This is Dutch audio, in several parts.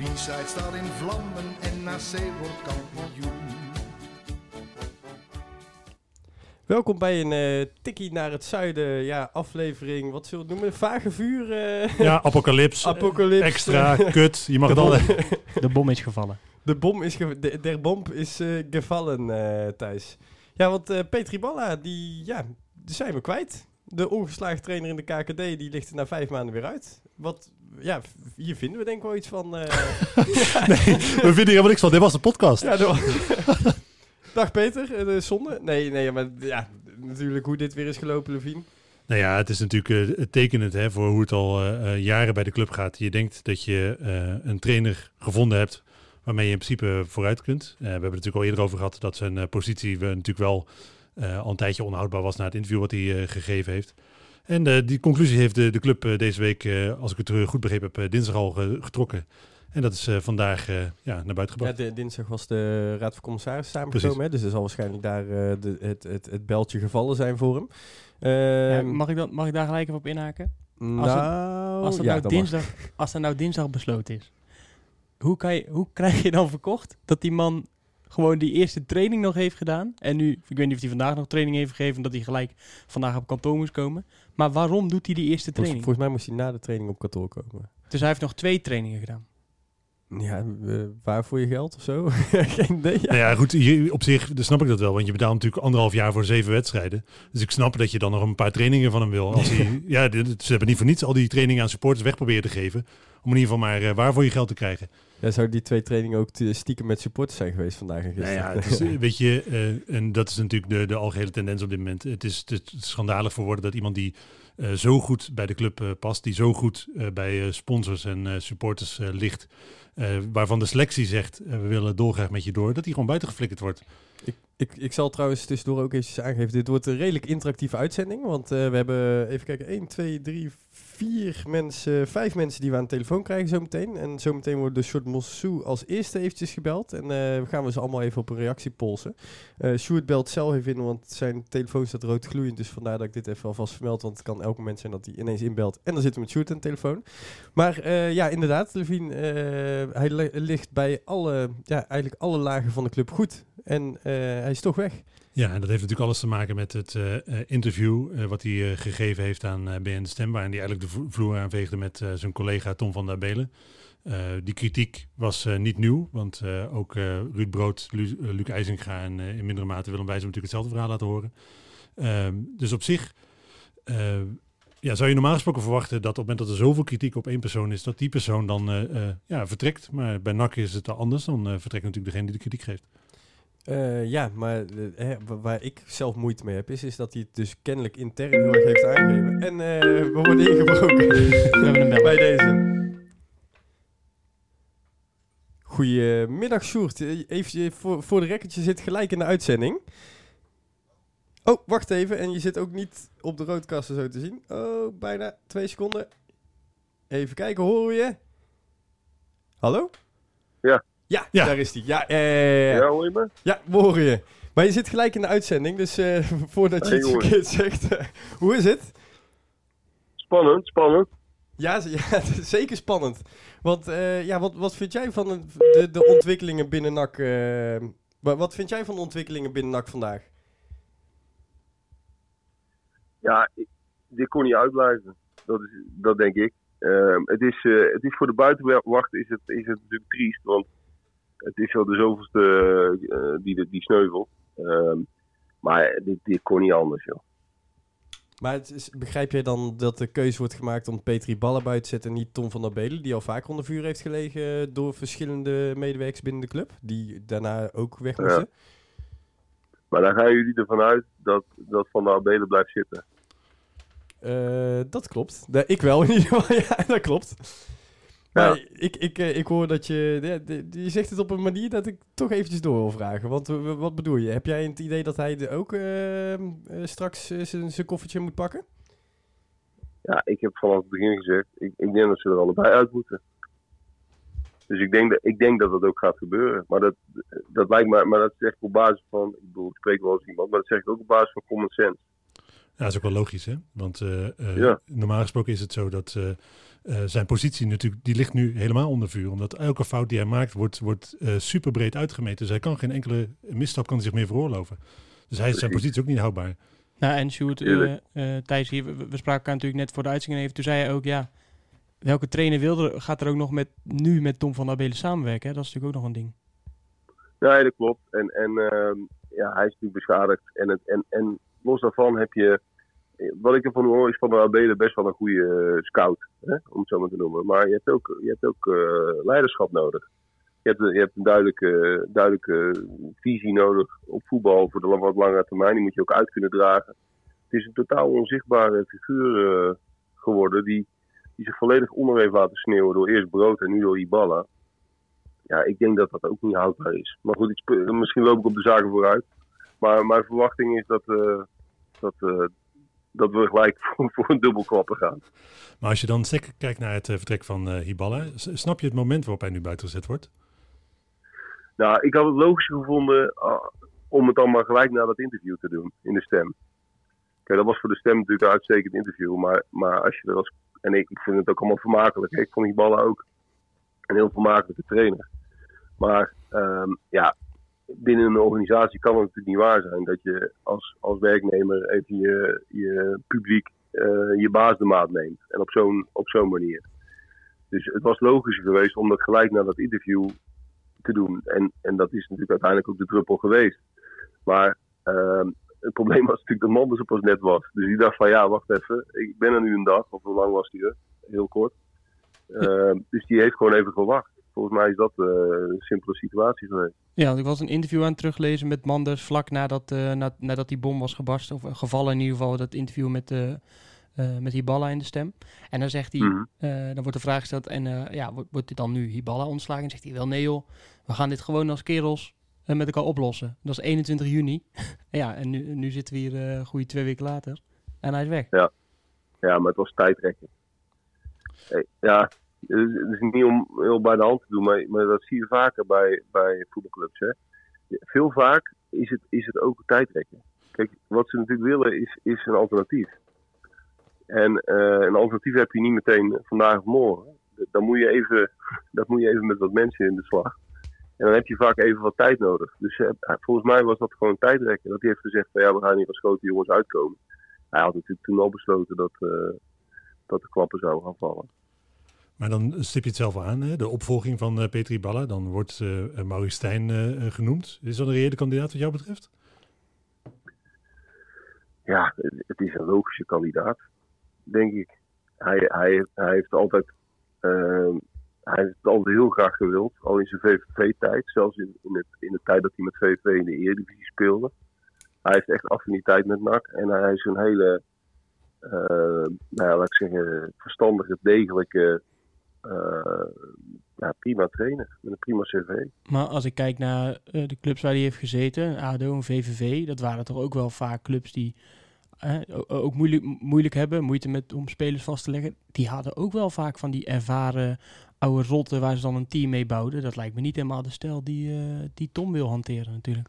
De B-side staat in vlammen en NAC wordt kampioen. Welkom bij een eh tikkie naar het zuiden, ja, aflevering, wat zullen we het noemen? Vage vuur, eh, Ja, apocalyps. apocalypse. Extra, kut. Je mag het al. De bom is gevallen. De bom is, ge- de, der bom is eh, gevallen, eh Thijs. Ja, want eh Petri Balla, die, ja, die zijn we kwijt. De ongeslagen trainer in de KKD, die ligt er na vijf maanden weer uit. Wat, ja, hier vinden we denk ik wel iets van. eh, We vinden hier helemaal niks van. Dit was de podcast. ja, de- Dag Peter, eh, de zonde. Nee, nee, maar ja, natuurlijk hoe dit weer is gelopen, Levine. Nou ja, het is natuurlijk uh, tekenend hè, voor hoe het al uh, jaren bij de club gaat. Je denkt dat je een trainer gevonden hebt waarmee je in principe vooruit kunt. We hebben het natuurlijk al eerder over gehad dat zijn positie we natuurlijk wel al een tijdje onhoudbaar was na het interview wat hij gegeven heeft. En uh, die conclusie heeft de, de club uh, deze week, uh, als ik het goed begrepen heb, uh, dinsdag al uh, getrokken. En dat is uh, vandaag uh, ja, naar buiten gebracht. Ja, de, dinsdag was de Raad van Commissarissen samengekomen. Hè? Dus er zal waarschijnlijk daar uh, de, het, het, het beltje gevallen zijn voor hem. Uh, ja, mag, ik dan, mag ik daar gelijk even op inhaken? Nou, als, het, als, dat ja, nou dinsdag, als dat nou dinsdag besloten is, hoe, kan je, hoe krijg je dan verkocht dat die man gewoon die eerste training nog heeft gedaan? En nu, ik weet niet of hij vandaag nog training heeft gegeven, dat hij gelijk vandaag op kantoor moest komen. Maar waarom doet hij die eerste training? Volgens, volgens mij moest hij na de training op kantoor komen. Dus hij heeft nog twee trainingen gedaan. Ja, waar voor je geld of zo? Geen idee. Ja. Nou ja, goed, je, op zich snap ik dat wel. Want je betaalt natuurlijk anderhalf jaar voor zeven wedstrijden. Dus ik snap dat je dan nog een paar trainingen van hem wil. Als hij, ja, ze hebben niet voor niets al die trainingen aan supporters weg proberen te geven. Om in ieder geval maar uh, waar voor je geld te krijgen. Ja, zou die twee trainingen ook stiekem met supporters zijn geweest vandaag en gisteren? Nou ja, het is, weet je, uh, en dat is natuurlijk de, de algehele tendens op dit moment. Het is, het is schandalig voor woorden dat iemand die uh, zo goed bij de club uh, past, die zo goed bij sponsors en supporters ligt, waarvan de selectie zegt, we willen dolgraag met je door, dat hij gewoon buiten geflikkerd wordt. Ik, ik, ik zal trouwens tussendoor ook eventjes aangeven, dit wordt een redelijk interactieve uitzending, want we hebben, even kijken, 1, 2, 3, 4 mensen, 5 mensen die we aan de telefoon krijgen zometeen. En zometeen wordt de Short Mossou als eerste eventjes gebeld en uh, gaan we ze allemaal even op een reactie polsen. Uh, Sjoerd belt zelf even in, want zijn telefoon staat rood gloeiend, dus vandaar dat ik dit even alvast vermeld, want het kan elk moment zijn dat hij ineens inbelt en dan zitten we met Sjoerd aan de telefoon. Maar uh, ja, inderdaad, Levine, hij ligt bij alle, ja, eigenlijk alle lagen van de club goed. En uh, hij is toch weg. Ja, en dat heeft natuurlijk alles te maken met het uh, interview uh, wat hij gegeven heeft aan BN De Stem, waarin hij eigenlijk de vloer aanveegde met zijn collega Tom van der Belen. Die kritiek was niet nieuw, want ook Ruud Brood, Lu Luc IJzinga en in mindere mate Willem Wijs natuurlijk hetzelfde verhaal laten horen. Ehm, dus op zich ja, zou je normaal gesproken verwachten dat op het moment dat er zoveel kritiek op één persoon is, dat die persoon dan ja, vertrekt. Maar bij NAC is het anders, dan vertrekt natuurlijk degene die de kritiek geeft. Uh, ja, maar uh, hè, waar ik zelf moeite mee heb, is, is dat hij het dus kennelijk intern heel erg heeft aangegeven. En uh, we worden ingebroken. we hebben hem bij deze. Goedemiddag, Sjoerd. Even voor, voor de record, je zit gelijk in de uitzending. Oh, wacht even. En je zit ook niet op de roodkasten zo te zien. Oh, bijna twee seconden. Even kijken, horen we je? Hallo? Ja. Ja, ja. daar is hij. Ja, uh, ja, hoor je me? Ja, we horen je. Maar je zit gelijk in de uitzending, dus uh, voordat je hey, iets verkeerd zegt, uh, hoe is het? Spannend, spannend. Ja, ja zeker spannend. Want uh, ja, wat, wat vind jij van de, de ontwikkelingen binnen NAC? wat vind jij van de ontwikkelingen binnen NAC vandaag? Ja, ik, dit kon niet uitblijven. Dat, is, dat denk ik. Ehm, het, is, het is voor de buitenwacht is het, is het natuurlijk triest, want het is wel de zoveelste uh, die, die sneuvelt. Uh, maar dit, dit kon niet anders, joh. Maar het is, begrijp jij dan dat de keuze wordt gemaakt om Petri Ballen buiten te zetten en niet Tom van der Belen, die al vaak onder vuur heeft gelegen door verschillende medewerkers binnen de club, die daarna ook weg moesten? Ja. Maar dan gaan jullie ervan uit dat, dat Van der Belen blijft zitten. Uh, dat klopt. Ik wel in ieder geval, ja, dat klopt. Maar ik, ik, eh, ik hoor dat je... Je zegt het op een manier dat ik toch eventjes door wil vragen. Want eh, wat bedoel je? Heb jij het idee dat hij er ook eh, eh, straks zijn zijn koffertje moet pakken? Ja, ik heb vanaf het begin gezegd, ik, ik denk dat ze er allebei uit moeten. Dus ik denk, dat, ik denk dat dat ook gaat gebeuren. Maar dat, dat lijkt me, maar dat zeg ik op basis van, ik bedoel, ik spreek wel eens iemand, maar dat zeg ik ook op basis van common sense. Ja, dat is ook wel logisch, hè? Want eh, eh, Ja. normaal gesproken is het zo dat eh, eh, zijn positie natuurlijk, die ligt nu helemaal onder vuur. Omdat elke fout die hij maakt, wordt, wordt eh, super breed uitgemeten. Dus hij kan geen enkele misstap kan hij zich meer veroorloven. Dus hij is zijn positie ook niet houdbaar. Nou, en Sjoerd, eh eh, Thijs hier, we, we spraken elkaar natuurlijk net voor de uitzending even. Toen zei hij ook, ja, welke trainer wilde, gaat er ook nog met, nu met Tom van der Abelen samenwerken? Hè? Dat is natuurlijk ook nog een ding. Nee, dat klopt. En, en ehm, ja, hij is natuurlijk beschadigd. En, het, en, en los daarvan heb je, wat ik ervan hoor, is van der Abelen best wel een goede eh, scout, hè, om het zo maar te noemen. Maar je hebt ook, je hebt ook eh, leiderschap nodig. Je hebt, je hebt een duidelijke, duidelijke visie nodig op voetbal voor de wat langere termijn. Die moet je ook uit kunnen dragen. Het is een totaal onzichtbare figuur eh, geworden die, die zich volledig onder heeft laten sneeuwen door eerst Brood en nu door Ibala. Ja, ik denk dat dat ook niet houdbaar is. Maar goed, misschien loop ik op de zaken vooruit. Maar mijn verwachting is dat, eh, dat, eh, dat we gelijk voor, voor een dubbelklappen gaan. Maar als je dan zeker kijkt naar het eh, vertrek van eh Hiballa, snap je het moment waarop hij nu buiten gezet wordt? Nou, ik had het logisch gevonden ah, om het dan maar gelijk na dat interview te doen in de stem. Kijk, dat was voor de stem natuurlijk een uitstekend interview. Maar, maar als je er als. En ik, ik vind het ook allemaal vermakelijk. Ik vond die ballen ook een heel vermakelijke trainer. Maar ehm, ja, binnen een organisatie kan het natuurlijk niet waar zijn dat je als, als werknemer even je, je publiek eh, je baas de maat neemt. En op zo'n op zo'n manier. Dus het was logisch geweest om dat gelijk na dat interview te doen. En, en dat is natuurlijk uiteindelijk ook de druppel geweest. Maar ehm, het probleem was natuurlijk dat Manders er pas net was. Dus die dacht van ja, wacht even. Ik ben er nu een dag. Of hoe lang was die er? Heel kort. Ehm, dus die heeft gewoon even gewacht. Volgens mij is dat eh, een simpele situatie geweest. Ja, want ik was een interview aan het teruglezen met Manders vlak nadat, eh, na, nadat die bom was gebarsten. Of eh, gevallen in ieder geval, dat interview met, met Hiballa in de stem. En dan zegt hij, Mhm. dan wordt de vraag gesteld, en ja, wordt, wordt dit dan nu Hiballa ontslagen? En zegt hij, wel nee joh, we gaan dit gewoon als kerels met elkaar oplossen. Dat is 21 juni. ja, en nu, nu zitten we hier een goede twee weken later. En hij is weg. Ja, maar het was tijdrekken. Hey, ja, het is, niet om heel bij de hand te doen, maar, maar dat zie je vaker bij, bij voetbalclubs. Hè. Veel vaak is het, is het ook tijdrekken. Kijk, wat ze natuurlijk willen is, is een alternatief. En eh, een alternatief heb je niet meteen vandaag of morgen. Dan moet je even, dat moet je even met wat mensen in de slag. En dan heb je vaak even wat tijd nodig. Dus eh, volgens mij was dat gewoon tijdrekken. Dat hij heeft gezegd van ja, we gaan hier als grote jongens uitkomen. Hij had natuurlijk toen al besloten dat, eh, dat de klappen zouden gaan vallen. Maar dan stip je het zelf aan, hè? de opvolging van eh Petri Balla. Dan wordt uh, Maurice Stijn genoemd. Is dat een reële kandidaat wat jou betreft? Ja, het- is een logische kandidaat, denk ik. Hij, hij, hij heeft altijd, ehm, hij heeft altijd heel graag gewild, al in zijn VVV-tijd. Zelfs in, in, het, in de tijd dat hij met VVV in de Eredivisie speelde. Hij heeft echt affiniteit met NAC. En hij is een hele, nou ja, laat ik zeggen, verstandige, degelijke, ja, prima trainer. Met een prima cv. Maar als ik kijk naar eh, de clubs waar hij heeft gezeten, ADO en VVV, dat waren toch ook wel vaak clubs die eh, ook moeilijk, moeilijk hebben, moeite met om spelers vast te leggen. Die hadden ook wel vaak van die ervaren oude rotten waar ze dan een team mee bouwden. Dat lijkt me niet helemaal de stijl die, eh, die Tom wil hanteren natuurlijk.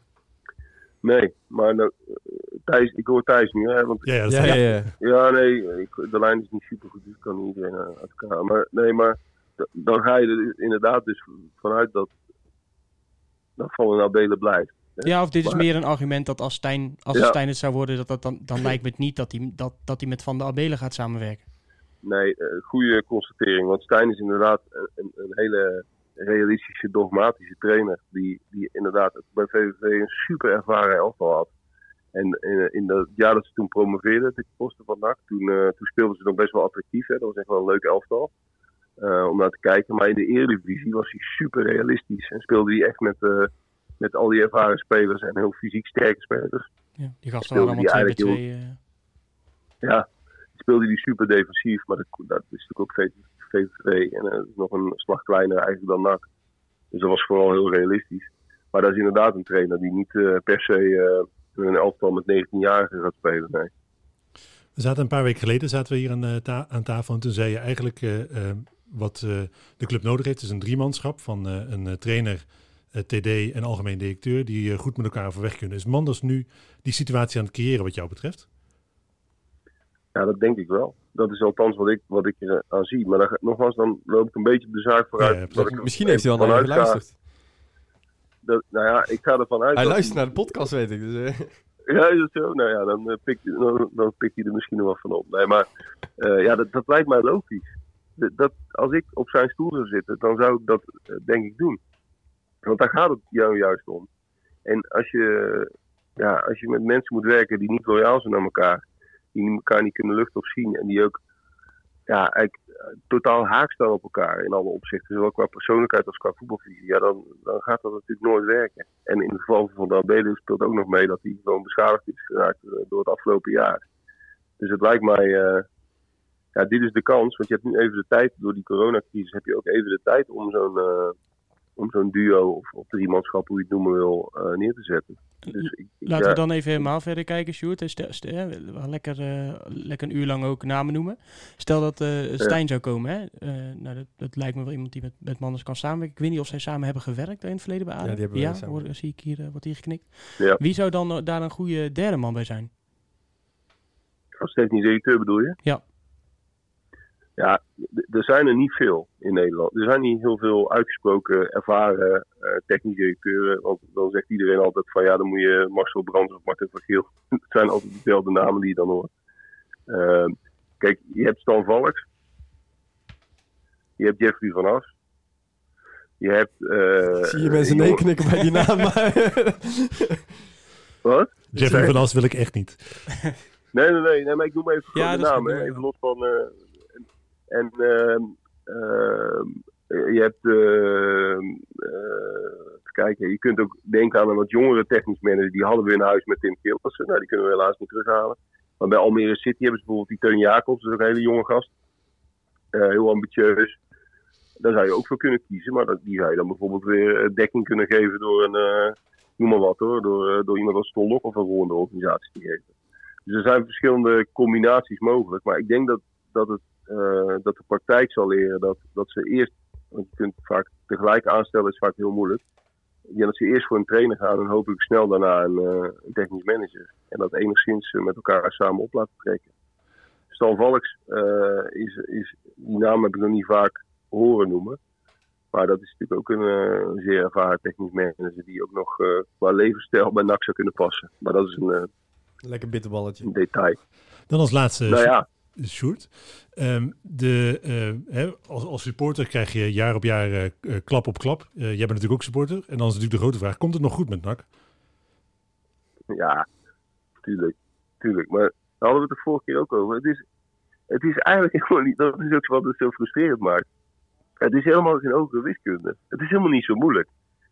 Nee, maar nou, eh, Thijs, ik hoor Thijs nu, hè, want Ja, ja, Ja, ja, ja. Ja, nee, ik, de lijn is niet super goed, dus ik kan niet iedereen eh, uit elkaar. Maar nee, maar dan ga je er inderdaad dus vanuit dat, dat Van den Abelen blijft. Ja, of dit is Maar- meer een argument dat als Stijn, als Ja. Stijn het zou worden, dat, dat dan, dan lijkt me het niet dat hij, dat, dat hij met Van der Abelen gaat samenwerken. Nee, eh, goede constatering. Want Stijn is inderdaad een, een, een hele realistische, dogmatische trainer. Die, die inderdaad bij VVV een super ervaren elftal had. En in, in dat jaar dat ze toen promoveerden, ten koste van NAC, toen, eh, toen speelden ze nog best wel attractief. Hè? Dat was echt wel een leuk elftal eh, om naar te kijken. Maar in de Eredivisie was hij super realistisch. En speelde hij echt met, eh, met al die ervaren spelers en heel fysiek sterke spelers. Ja, die gasten waren allemaal die twee bij eigenlijk twee. eh. Ja, speelde hij super defensief, maar dat, dat is natuurlijk ook VVV. En nog een slag kleiner eigenlijk dan NAC. Dus dat was vooral heel realistisch. Maar dat is inderdaad een trainer die niet eh, per se een elftal met 19-jarigen gaat spelen. Nee. We zaten een paar weken geleden zaten we hier aan, ta aan tafel en toen zei je eigenlijk wat de club nodig heeft. is een driemanschap van een trainer, TD en algemeen directeur die goed met elkaar overweg kunnen. Is Manders nu die situatie aan het creëren wat jou betreft? Ja, dat denk ik wel. Dat is althans wat ik, wat ik er aan zie. Maar dan, nogmaals, dan loop ik een beetje op de zaak vooruit. Ja, misschien heeft hij al naar je geluisterd. Dat, nou ja, ik ga ervan uit. Hij luistert naar de podcast, weet ik. Dus, uh. Ja, is dat zo? Nou ja, dan, uh, pikt, dan, dan pikt hij er misschien nog wel van op. Nee, maar uh, ja, dat, dat lijkt mij logisch. Dat, dat, als ik op zijn stoel zou zitten, dan zou ik dat denk ik doen. Want daar gaat het jou juist om. En als je, ja, als je met mensen moet werken die niet loyaal zijn naar elkaar die elkaar niet kunnen luchten of zien. En die ook ja, eigenlijk eh, totaal haak staan op elkaar in alle opzichten. Zowel qua persoonlijkheid als qua voetbalvisie. Ja, dan, dan gaat dat natuurlijk nooit werken. En in het geval van Van Belen speelt ook nog mee dat hij gewoon beschadigd is geraakt eh, door het afgelopen jaar. Dus het lijkt mij, uh, ja, dit is de kans. Want je hebt nu even de tijd, door die coronacrisis heb je ook even de tijd om zo'n om zo'n duo of, of driemanschap, hoe je het noemen wil, uh, neer te zetten. Dus ik, Laten we dan even helemaal verder kijken, Sjoerd. Stel, stel, lekker, uh, lekker een uur lang ook namen noemen. Stel dat uh, Stijn zou komen. Hè? nou, dat, dat, lijkt me wel iemand die met, met Manders kan samenwerken. Ik weet niet of zij samen hebben gewerkt in het verleden bij ADO. Ja, die hebben ja, hoor, zie ik hier, wat hier geknikt. Ja. Wie zou dan daar een goede derde man bij zijn? Als technisch directeur bedoel je? Ja. Ja, er zijn er niet veel in Nederland. Er zijn niet heel veel uitgesproken ervaren uh, technische directeuren. Want dan zegt iedereen altijd van ja, dan moet je Marcel Brands of Martin van Geel. Het zijn altijd dezelfde namen die je dan hoort. Uh, kijk, je hebt Stan Valks. Je hebt Jeffrey van As. Je hebt... Uh, Zie je mensen nee knikken bij die naam. Wat? Jeffrey van As wil ik echt niet. Nee, nee, nee, nee, maar ik noem even ja, de naam. Even los van... En ehm, ehm, je hebt, ehm, eh, kijken, je kunt ook denken aan een wat jongere technisch manager. Die hadden we in huis met Tim Kilpersen. Nou, die kunnen we helaas niet terughalen. Maar bij Almere City hebben ze bijvoorbeeld die Teun Jacobs. Dat is ook een hele jonge gast. Uh, heel ambitieus. Daar zou je ook voor kunnen kiezen. Maar dat, die zou je dan bijvoorbeeld weer eh, dekking kunnen geven door een, noem maar wat hoor, door, door iemand als Stolok of een ronde organisatie te geven. Dus er zijn verschillende combinaties mogelijk. Maar ik denk dat, dat het dat de praktijk zal leren dat, dat ze eerst, want je kunt vaak tegelijk aanstellen, is vaak heel moeilijk. Ja, dat ze eerst voor een trainer gaan en hopelijk snel daarna een, een technisch manager. En dat enigszins uh, met elkaar samen op laten trekken. Stan Valks is, is, die naam heb ik nog niet vaak horen noemen. Maar dat is natuurlijk ook een zeer ervaren technisch manager die ook nog qua levensstijl bij NAC zou kunnen passen. Maar dat is een, Lekker bitterballetje. Een detail. Dan als laatste. Nou ja, Sjoerd. Um, de, uh, hè, als, als, supporter krijg je jaar op jaar uh, uh, klap op klap. jij bent natuurlijk ook supporter. En dan is natuurlijk de grote vraag, komt het nog goed met NAC? Ja, tuurlijk. tuurlijk. Maar daar hadden we het de vorige keer ook over. Het is, het is eigenlijk helemaal niet, dat is ook wat het zo frustrerend maakt. Het is helemaal geen hogere wiskunde. Het is helemaal niet zo moeilijk.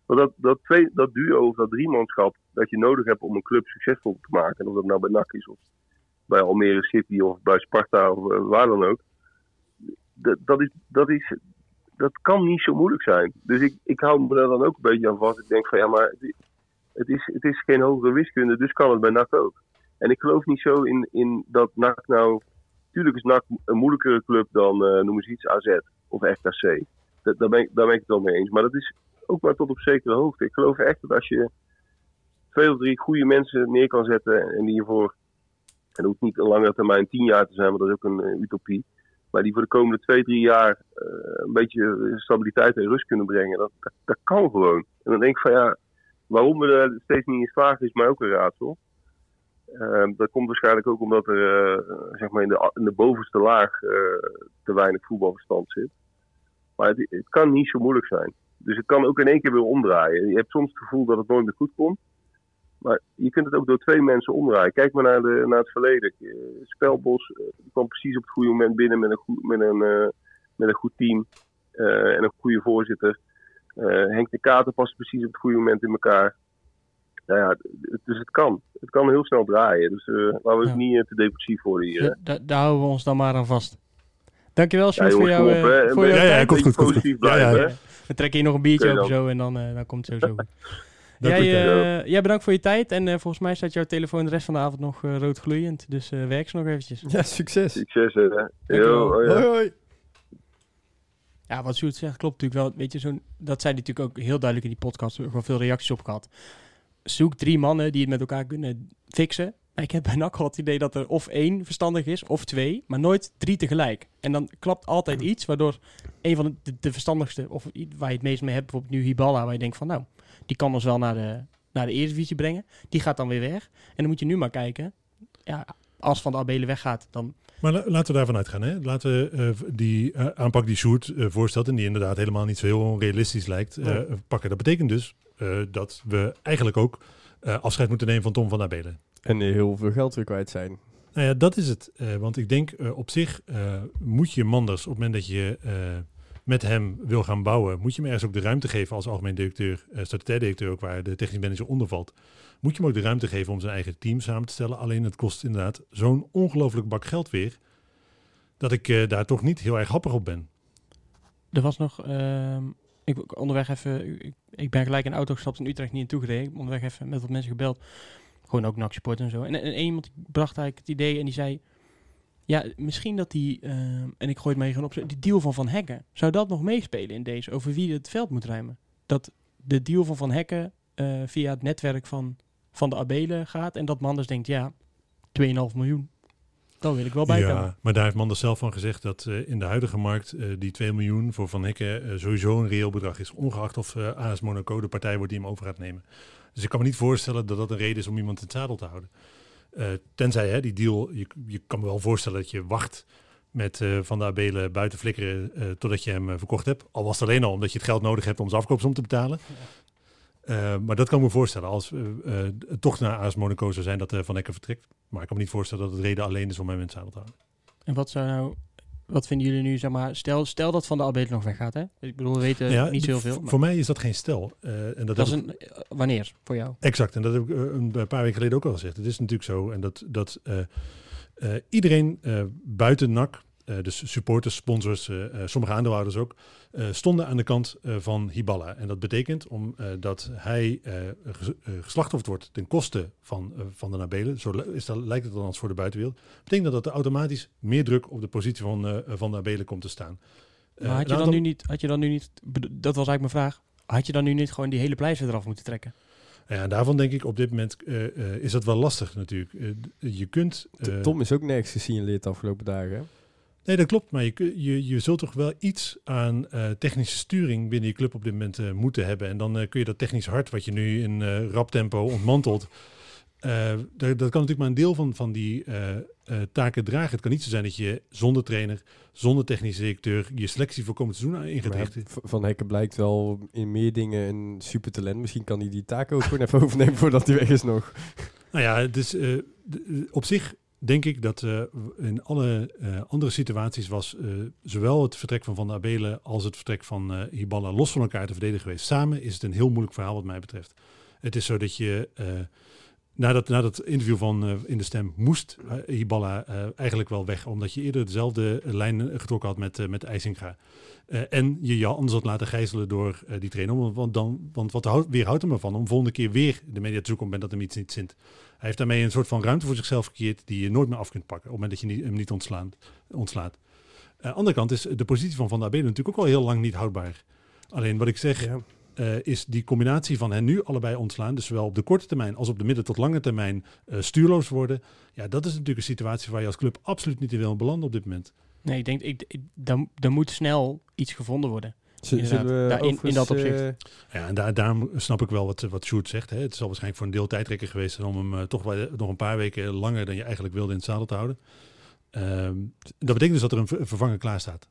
Want dat, dat, twee, dat duo of dat driemanschap dat je nodig hebt om een club succesvol te maken. En of dat nou bij NAC is of bij Almere City of bij Sparta of uh, waar dan ook. Dat, dat, is, dat, is, dat kan niet zo moeilijk zijn. Dus ik, ik hou me daar dan ook een beetje aan vast. Ik denk van ja, maar het is, het is geen hogere wiskunde, dus kan het bij NAC ook. En ik geloof niet zo in, in dat NAC nou... Tuurlijk is NAC een moeilijkere club dan, uh, noem eens iets, AZ of FKC. Dat, daar, ben daar ben ik het wel mee eens. Maar dat is ook maar tot op zekere hoogte. Ik geloof echt dat als je twee of drie goede mensen neer kan zetten en die je voor en dat hoeft niet een langere termijn tien jaar te zijn, want dat is ook een uh, utopie. Maar die voor de komende twee, drie jaar uh, een beetje stabiliteit en rust kunnen brengen. Dat, dat, kan gewoon. En dan denk ik van ja, waarom we er steeds niet in slagen is mij ook een raadsel. Uh, dat komt waarschijnlijk ook omdat er uh, zeg maar in, de, in de bovenste laag te weinig voetbalverstand zit. Maar het, kan niet zo moeilijk zijn. Dus het kan ook in één keer weer omdraaien. Je hebt soms het gevoel dat het nooit meer goed komt. Maar je kunt het ook door twee mensen omdraaien. Kijk maar naar, de, naar het verleden. Eh, Spelbos uh, kwam precies op het goede moment binnen met een goed, met een, uh, met een goed team uh, en een goede voorzitter. Henk de Kater past precies op het goede moment in elkaar. Nou ja, dus het kan. Het kan heel snel draaien. Dus laten we ja. niet te depressief worden hier. Da daar houden we ons dan maar aan vast. Dankjewel, Ja, Sjoerd, voor jouw eh, voor jouw Ja, ja, komt goed, goed. Positief Ja, ja. blijven. We trekken hier nog een biertje op zo en dan, eh, dan komt het sowieso goed. Jij, eh, jij bedankt voor je tijd en eh, volgens mij staat jouw telefoon de rest van de avond nog eh, rood gloeiend. Dus eh, werk ze nog eventjes. Ja, succes. Succes. Yo, oh ja. Hoi, hoi. Ja, wat Sjoerd zegt klopt natuurlijk wel. Weet je, zo'n, dat zei hij natuurlijk ook heel duidelijk in die podcast. Er gewoon veel reacties op gehad. Zoek drie mannen die het met elkaar kunnen fixen. Maar ik heb bij NAC al het idee dat er of één verstandig is, of twee, maar nooit drie tegelijk. En dan klapt altijd iets, waardoor een van de, de, verstandigste, of waar je het meest mee hebt, bijvoorbeeld nu Hiballa, waar je denkt van nou, die kan ons wel naar de, naar de Eredivisie brengen. Die gaat dan weer weg. En dan moet je nu maar kijken. Ja, als Van de Abelen weggaat, dan Maar la- laten we daarvan uitgaan. Hè? Laten we eh, die eh, aanpak die Sjoerd eh, voorstelt... en die inderdaad helemaal niet zo heel realistisch lijkt, eh, Nee. pakken. Dat betekent dus eh, dat we eigenlijk ook eh, afscheid moeten nemen van Tom van Abelen. En er heel veel geld weer kwijt zijn. Nou ja, dat is het. Eh, want ik denk eh, op zich eh, moet je Manders op het moment dat je eh, met hem wil gaan bouwen, moet je hem ergens ook de ruimte geven als algemeen directeur, uh, statutair directeur ook waar de technisch manager onder valt. Moet je hem ook de ruimte geven om zijn eigen team samen te stellen. Alleen het kost inderdaad zo'n ongelooflijk bak geld weer, dat ik eh, daar toch niet heel erg happig op ben. Er was nog, ehm, ik onderweg even, ik, ik ben gelijk in de auto gestapt in Utrecht niet naartoe gereden. Ik onderweg even met wat mensen gebeld. Gewoon ook NAC support en zo. En, en iemand bracht eigenlijk het idee en die zei, ja, misschien dat die, ehm, en ik gooi het mee gewoon op, die deal van Van Hekken, zou dat nog meespelen in deze, over wie het veld moet ruimen? Dat de deal van Van Hekken eh, via het netwerk van, van de Abelen gaat en dat Manders denkt, ja, 2,5 miljoen. Dan wil ik wel bij. Ja, maar daar heeft Manders zelf van gezegd dat eh, in de huidige markt eh, die 2 miljoen voor Van Hekken sowieso een reëel bedrag is. Ongeacht of AS Monaco de partij wordt die hem over gaat nemen. Dus ik kan me niet voorstellen dat dat een reden is om iemand in het zadel te houden. Eh, tenzij hè, die deal, je, je kan me wel voorstellen dat je wacht met eh, Van der Abelen buiten flikkeren eh, totdat je hem verkocht hebt. Al was het alleen al omdat je het geld nodig hebt om zijn afkoopsom te betalen. Maar dat kan ik me voorstellen als het toch naar AS Monaco zou zijn dat Van Hekken vertrekt. Maar ik kan me niet voorstellen dat het reden alleen is om hem in het zadel te houden. En wat zou nou, wat vinden jullie nu, zeg maar, stel, stel dat Van de Abelen nog weggaat, hè? Ik bedoel, we weten Ja, niet zoveel. Voor mij is dat geen stel. Eh, en dat, dat is een, eh, wanneer, voor jou? Exact, en dat heb ik eh, een paar weken geleden ook al gezegd. Het is natuurlijk zo en dat, dat iedereen buiten NAC, dus supporters, sponsors, eh, eh, sommige aandeelhouders ook, eh, stonden aan de kant eh, van Hiballa. En dat betekent om, eh, dat hij eh, ges- eh, geslachtofferd wordt ten koste van, eh, van de Nabelen, zo is dat, lijkt het dan als voor de buitenwereld, betekent dat er automatisch meer druk op de positie van, eh van de Nabelen komt te staan. Eh, Maar had je, dan nu niet, had je dan nu niet, dat was eigenlijk mijn vraag, had je dan nu niet gewoon die hele pleister eraf moeten trekken? Ja, daarvan denk ik op dit moment eh, eh, is dat wel lastig natuurlijk. Eh, je kunt... Eh, Tom is ook nergens gesignaleerd de afgelopen dagen. Nee, dat klopt. Maar je, je, je zult toch wel iets aan eh, technische sturing binnen je club op dit moment eh, moeten hebben. En dan eh, kun je dat technisch hart, wat je nu in rap tempo ontmantelt. dat, dat kan natuurlijk maar een deel van, van die taken dragen. Het kan niet zo zijn dat je zonder trainer, zonder technische directeur, je selectie voor komend seizoen in gaat Maar richten. V- Van Hekken blijkt wel in meer dingen een supertalent. Misschien kan hij die taak ook gewoon even overnemen voordat hij weg is nog. Nou ja, dus op zich denk ik dat eh, in alle eh, andere situaties was eh, zowel het vertrek van Van der Abelen als het vertrek van Hiballa los van elkaar te verdedigen geweest. Samen is het een heel moeilijk verhaal wat mij betreft. Het is zo dat je na, dat, na dat interview van eh, In de Stem moest eh, Hiballa eh, eigenlijk wel weg. Omdat je eerder dezelfde lijn getrokken had met, met IJsinga. En je je anders had laten gijzelen door die trainer. Want, dan, want wat houdt, weerhoudt hem ervan om volgende keer weer de media te zoeken op het dat hem iets niet zint. Hij heeft daarmee een soort van ruimte voor zichzelf gecreëerd die je nooit meer af kunt pakken. Op het moment dat je hem niet ontslaat. Aan de andere kant is de positie van Van der Abelen natuurlijk ook al heel lang niet houdbaar. Alleen wat ik zeg. Eh, is die combinatie van hen nu allebei ontslaan, dus zowel op de korte termijn als op de midden tot lange termijn eh, stuurloos worden. Ja, dat is natuurlijk een situatie waar je als club absoluut niet in wil belanden op dit moment. Nee, ik denk, ik, ik, dan, dan moet snel iets gevonden worden. We in- in dat opzicht. eh, Ja, en daar, daarom snap ik wel wat, wat Sjoerd zegt. Hè. Het zal waarschijnlijk voor een deel tijdrekker geweest zijn om hem toch wel, nog een paar weken langer dan je eigenlijk wilde in het zadel te houden. Ehm, dat betekent dus dat er een ver- vervanger klaar staat.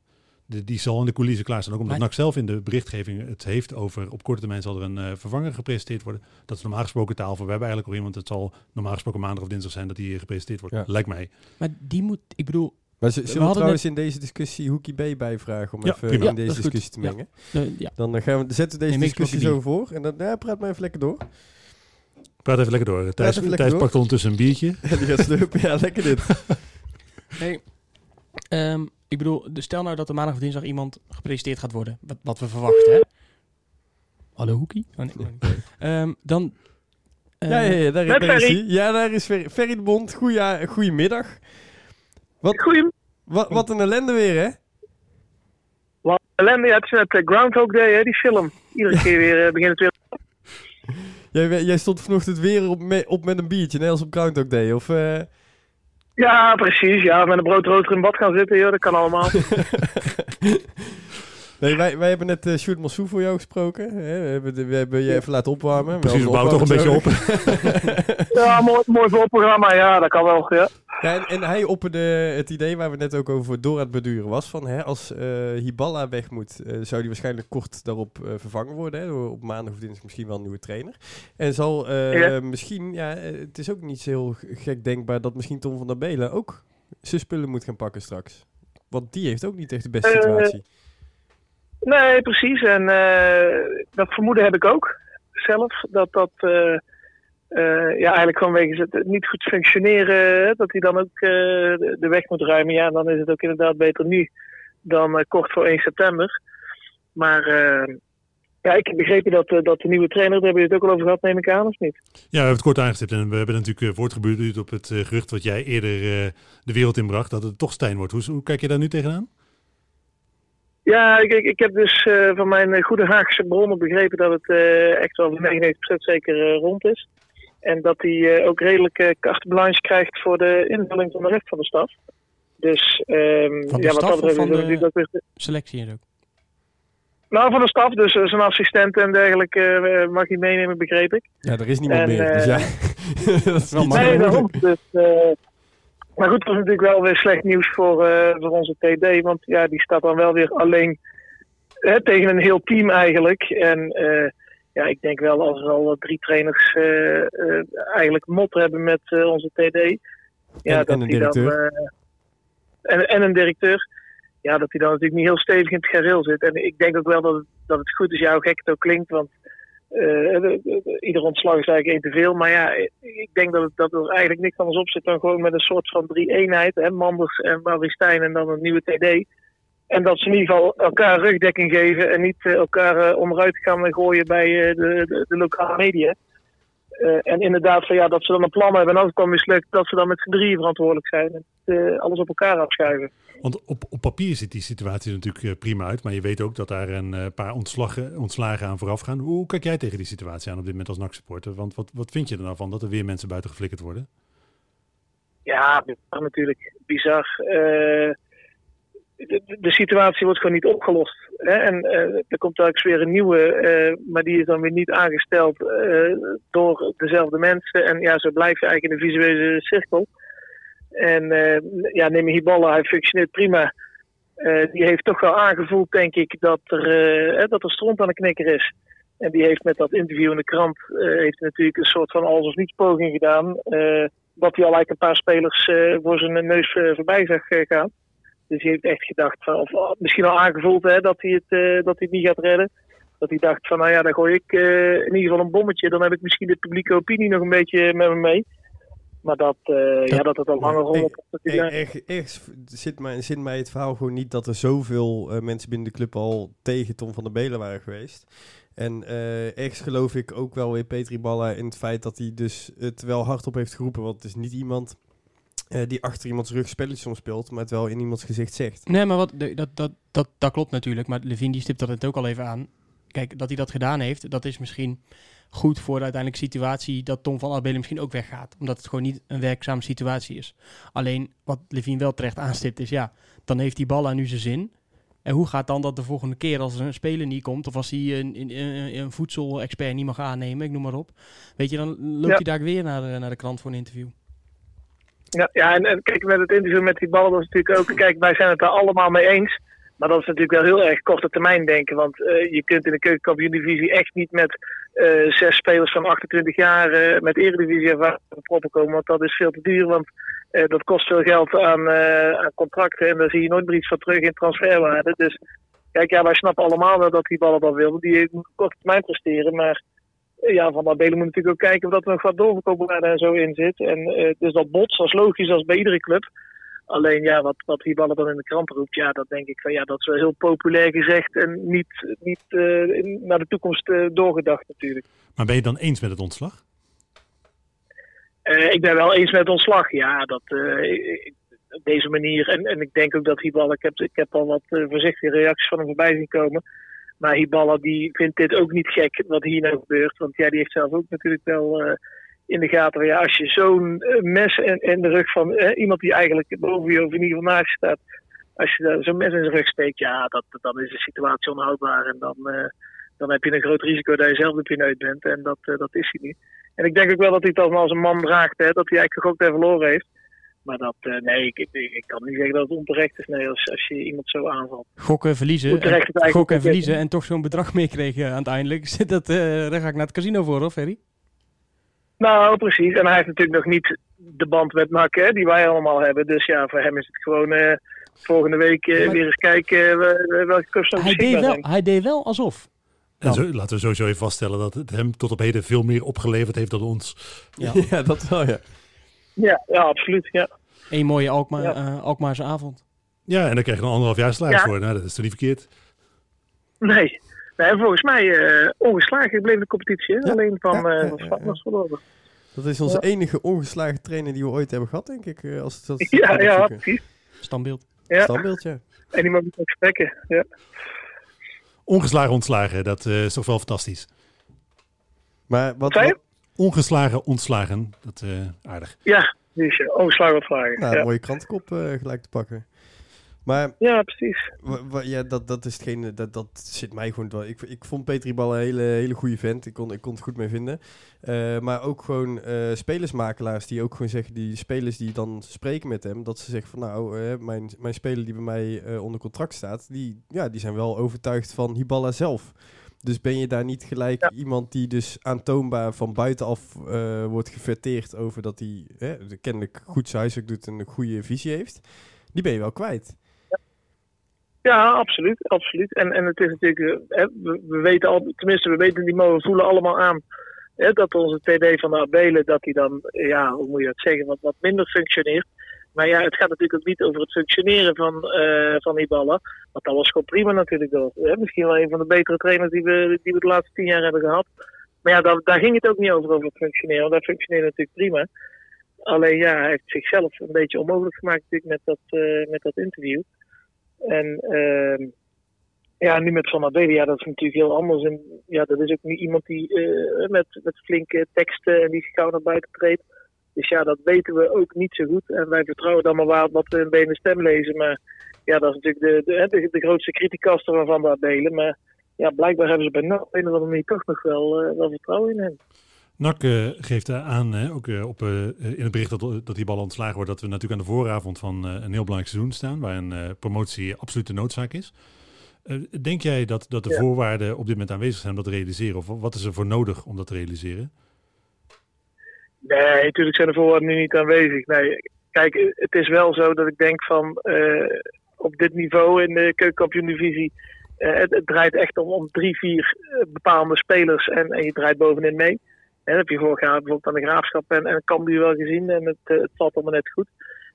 De, die zal in de coulissen klaar staan. Ook omdat Maar- NAC zelf in de berichtgeving het heeft over op korte termijn zal er een eh, vervanger gepresenteerd worden. Dat is normaal gesproken taal voor. We hebben eigenlijk al iemand. Het zal normaal gesproken maandag of dinsdag zijn dat die eh, gepresenteerd wordt. Ja. Lijkt mij. Maar die moet, ik bedoel, maar We zullen we hadden trouwens in deze discussie Hoekie B bijvragen om Ja, even prima. in Ja, deze goed. discussie te Ja. mengen? eh, ja. Dan gaan we, zetten we deze discussie zo voor. En dan ja, praat maar even lekker door. Praat even lekker door. Thijs, even lekker Thijs door. pakt ondertussen een biertje. Ja, die gaat slurpen. Ja, lekker dit. Hey, ehm, Ik bedoel, de- stel nou dat er maandag of dinsdag iemand gepresenteerd gaat worden. Wat, wat we verwachten, hè? Hallo Hoekie? Oh, nee, nee. Ehm, dan... eh, ja, ja, ja, daar, is Ferry. hij. Ja, daar is Ferry, Ferry de Bond. Goeie, goedemiddag. Wat, Goeie wat, wat een ellende weer, hè? wat ellende. Ja, het is net eh, Groundhog Day, hè, die film. Iedere keer weer eh, begint het weer. Jij, jij stond vanochtend weer op, me- op met een biertje, net als op Groundhog Day. Of, eh, Ja, precies. Ja, met een broodrooster in bad gaan zitten, joh, dat kan allemaal. nee, wij, wij hebben net eh Sjoerd Massou voor jou gesproken. Hè? We, hebben, de- we hebben je even laten opwarmen. Precies, we bouwen toch een beetje op. ja, mooi, mooi voorprogramma. Ja, dat kan wel. Ja. Ja, en, en hij opperde het idee waar we net ook over door aan het beduren was. Van, hè, als eh Hiballa weg moet, eh, zou die waarschijnlijk kort daarop eh, vervangen worden. Hè, door op maandag of dinsdag misschien wel een nieuwe trainer. En zal eh, Ja. misschien, ja, het is ook niet zo heel gek denkbaar dat misschien Tom van der Belen ook zijn spullen moet gaan pakken straks. Want die heeft ook niet echt de beste situatie. Nee, precies. En eh, dat vermoeden heb ik ook zelf. Dat dat eh, eh, ja, eigenlijk wegens het niet goed functioneren, dat hij dan ook de weg moet ruimen. Ja, dan is het ook inderdaad beter nu dan kort voor 1 september. Maar ja, ik heb begrepen dat, dat de nieuwe trainer, daar hebben we het ook al over gehad, neem ik aan, of niet? Ja, we hebben het kort aangestipt en we hebben natuurlijk voortgebuurd op het gerucht wat jij eerder de wereld inbracht, dat het toch Stijn wordt. Hoe, hoe kijk je daar nu tegenaan? Ja, ik, ik, ik heb dus eh, van mijn eh, goede Haagse bronnen begrepen dat het eh, echt wel voor 99% zeker eh, rond is. En dat hij eh, ook redelijk eh, carte blanche krijgt voor de invulling van de rest van de staf. Dus ehm, Van de ja, wat staf dat betreft van de- ook weer- Selectie en ook. Nou, van de staf, dus zijn assistent en dergelijke eh, mag hij meenemen, begreep ik. Ja, er is niemand en, meer. Dus ja. dat is wel nee, daarom. Dus, eh, maar goed, dat is natuurlijk wel weer slecht nieuws voor, eh, voor onze TD. Want ja, die staat dan wel weer alleen hè, tegen een heel team eigenlijk. En eh, ja, ik denk wel als er al drie trainers eh, eh, eigenlijk mot hebben met eh, onze TD. Ja, En- en een dan, directeur. eh, en, en een directeur. Ja, dat hij dan natuurlijk niet heel stevig in het gareel zit. En ik denk ook wel dat het, dat het goed is, ja, hoe gek het ook klinkt. Want eh, ieder ontslag is eigenlijk één te veel. Maar ja, ik- denk dat, het, dat er eigenlijk niks anders op zit dan gewoon met een soort van drie-eenheid. Hè? Manders en Mauristijn en dan een nieuwe TD. En dat ze in ieder geval elkaar rugdekking geven en niet eh, elkaar eh, onderuit gaan gooien bij eh, de, de lokale media. Eh, en inderdaad, van, ja, dat ze dan een plan hebben en als het dan mislukt, dat ze dan met z'n drieën verantwoordelijk zijn. En eh, alles op elkaar afschuiven. Want op, op papier ziet die situatie natuurlijk eh, prima uit, maar je weet ook dat daar een paar ontslagen, ontslagen aan vooraf gaan. Hoe kijk jij tegen die situatie aan op dit moment als NAC-supporter? Want wat, wat vind je er nou van dat er weer mensen buiten geflikkerd worden? Ja, natuurlijk. Bizar. De, situatie wordt gewoon niet opgelost. Hè? En eh, er komt telkens weer een nieuwe, eh, maar die is dan weer niet aangesteld eh, door dezelfde mensen. En ja, zo blijf je eigenlijk in de visuele cirkel. En ja, neem Hiballa, hij functioneert prima. Die heeft toch wel aangevoeld, denk ik, dat er, hè, dat er stront aan de knikker is. En die heeft met dat interview in de krant heeft natuurlijk een soort van alles of niets poging gedaan. dat hij al eigenlijk een paar spelers voor zijn neus voorbij zag gaan. Dus hij heeft echt gedacht, van, of oh, misschien al aangevoeld hè, dat, hij het, eh, dat hij het niet gaat redden. Dat hij dacht van, nou ja, dan gooi ik eh, in ieder geval een bommetje. Dan heb ik misschien de publieke opinie nog een beetje met me mee. Maar dat, eh, ja, dat het al langer rommelt. Erg, ergens zit mij, zit mij het verhaal gewoon niet dat er zoveel mensen binnen de club al tegen Tom van der Belen waren geweest. En eh ergens geloof ik ook wel weer Petri Balla in het feit dat hij dus het wel hardop heeft geroepen. Want het is niet iemand eh, die achter iemands rug spelletjes soms speelt, maar het wel in iemands gezicht zegt. Nee, maar wat, dat, dat, dat, dat klopt natuurlijk. Maar Levine die stipt dat het ook al even aan. Kijk, dat hij dat gedaan heeft, dat is misschien goed voor de uiteindelijke situatie dat Tom van Abelen misschien ook weggaat. Omdat het gewoon niet een werkzame situatie is. Alleen wat Levine wel terecht aanstipt is, ja, dan heeft die bal aan nu zijn zin. En hoe gaat dan dat de volgende keer als er een speler niet komt, of als hij een, een, een, een voedselexpert niet mag aannemen, ik noem maar op. Weet je, dan loopt Ja. hij daar weer naar de, naar de krant voor een interview. Ja, ja en, kijk, met het interview met die ballen, dat is natuurlijk ook, kijk, wij zijn het daar allemaal mee eens. Maar dat is natuurlijk wel heel erg korte termijn denken. Want eh, je kunt in de keukenkampioen-divisie echt niet met eh, zes spelers van 28 jaar eh, met eredivisie de proppen komen. Want dat is veel te duur, want dat kost veel geld aan, aan contracten. En daar zie je nooit meer iets van terug in transferwaarde. Dus kijk, ja, wij snappen allemaal wel dat die ballen dat wilden. Die moet op korte termijn presteren, maar ja, Van Abelen moet natuurlijk ook kijken of dat er nog wat doorverkoopbaarde en zo in zit. En eh, dus dat bots, is logisch als bij iedere club. Alleen ja, wat, wat Hiballa dan in de krant roept, ja, dat denk ik van ja, dat is wel heel populair gezegd en niet, niet eh, naar de toekomst eh, doorgedacht natuurlijk. Maar ben je dan eens met het ontslag? Ik ben wel eens met ontslag, ja, dat ik- op deze manier. En, en ik denk ook dat Hiballa, ik heb, ik heb al wat voorzichtige reacties van hem voorbij zien komen. Maar Hiballa die vindt dit ook niet gek wat hier nou gebeurt. Want ja, die heeft zelf ook natuurlijk wel eh, in de gaten. Ja, als je zo'n eh, mes in, in de rug van eh, iemand die eigenlijk boven je of in ieder geval naast staat. Als je zo'n mes in zijn rug steekt, ja, dat, dan is de situatie onhoudbaar. En dan, dan heb je een groot risico dat je zelf de pineut bent. En dat, dat is hij niet. En ik denk ook wel dat hij het als een man draagt, hè, dat hij eigenlijk gegokt en verloren heeft. Maar dat, eh, nee, ik, ik, ik kan niet zeggen dat het onterecht is, nee, als, als je iemand zo aanvalt. Gokken, verliezen. En- gokken en verliezen en toch zo'n bedrag meekregen uiteindelijk. Dat, eh, daar ga ik naar het casino voor, hoor, Ferry? Nou, precies. En hij heeft natuurlijk nog niet de band met NAC, hè, die wij allemaal hebben. Dus ja, voor hem is het gewoon eh, volgende week Maar- weer eens kijken welke nog Hij deed, wel, hij deed wel alsof. En Dan. zo, laten we sowieso even vaststellen dat het hem tot op heden veel meer opgeleverd heeft dan ons. Ja. Ja, dat wel, ja. Ja, ja, absoluut. Ja. Eén mooie Alkmaar, Ja. eh, Alkmaarse avond. Ja, en dan krijg je nog anderhalf jaar salaris Ja. voor. Nou, dat is toch niet verkeerd? Nee. nee, en volgens mij eh, ongeslagen gebleven de competitie. hè. Alleen van, eh ja. was verloren. Dat is onze Ja. enige ongeslagen trainer die we ooit hebben gehad, denk ik. eh, Als dat Ja, ja, precies. Standbeeld. Ja. Standbeeld, ja. En die mag ook spreken. Ja. Ongeslagen ontslagen, dat eh, is toch wel fantastisch. Maar wat, wat- Ongeslagen ontslagen, dat eh aardig. Ja, dus uh, ongeslagen wat vragen. nou, ja. een mooie krantenkop eh, gelijk te pakken. Maar ja, precies. ja, dat, dat is hetgene, dat, dat zit mij gewoon wel. Ik, ik vond Petri Bal een hele, hele goede vent. Ik kon, ik kon het goed mee vinden. Eh, maar ook gewoon eh, spelersmakelaars die ook gewoon zeggen, die spelers die dan spreken met hem, dat ze zeggen van nou, mijn, mijn speler die bij mij eh, onder contract staat, die, ja, die zijn wel overtuigd van Hiballa zelf. Dus ben je daar niet gelijk iemand die dus aantoonbaar van buitenaf eh, wordt geverteerd over dat hij kennelijk goed zijn huiswerk doet en een goede visie heeft, die ben je wel kwijt. Ja, absoluut. absoluut. En, en het is natuurlijk, eh, hè, we, we weten al, tenminste, we weten die we voelen allemaal aan hè, dat onze TD van de Abelen, dat die dan, ja, hoe moet je dat zeggen, wat, wat minder functioneert. Maar ja, het gaat natuurlijk ook niet over het functioneren van, eh van die ballen. Want dat was gewoon prima natuurlijk. Hè, misschien wel een van de betere trainers die we, die we de laatste tien jaar hebben gehad. Maar ja, daar, daar ging het ook niet over, over het functioneren. Want dat functioneerde natuurlijk prima. Alleen ja, hij heeft zichzelf een beetje onmogelijk gemaakt natuurlijk met dat, eh, met dat interview. En ehm, ja, nu met Van Abelen, ja, dat is natuurlijk heel anders. En ja, dat is ook niet iemand die eh, met, met flinke teksten en die gauw naar buiten treedt. Dus ja, dat weten we ook niet zo goed. En wij vertrouwen dan maar waar wat we in benen stem lezen. Maar ja, dat is natuurlijk de, de, de, de grootste criticaster van Van der Abelen. Maar ja, blijkbaar hebben ze bij NAC op een of andere manier toch nog wel, eh, wel vertrouwen in hem. NAC eh, geeft aan, hè, ook eh, op, in het bericht dat, dat die bal ontslagen wordt, dat we natuurlijk aan de vooravond van een heel belangrijk seizoen staan, waar een promotie absoluut de noodzaak is. Denk jij dat, dat de Ja. voorwaarden op dit moment aanwezig zijn om dat te realiseren? Of wat is er voor nodig om dat te realiseren? Nee, natuurlijk zijn de voorwaarden nu niet aanwezig. Nee, kijk, het is wel zo dat ik denk van eh, op dit niveau in de keukenkampioen-divisie, eh, het, draait echt om, om drie, vier eh, bepaalde spelers en, en je draait bovenin mee. En dat heb je vorig jaar bijvoorbeeld aan de Graafschap en, en Cambuur wel gezien en het, valt allemaal net goed.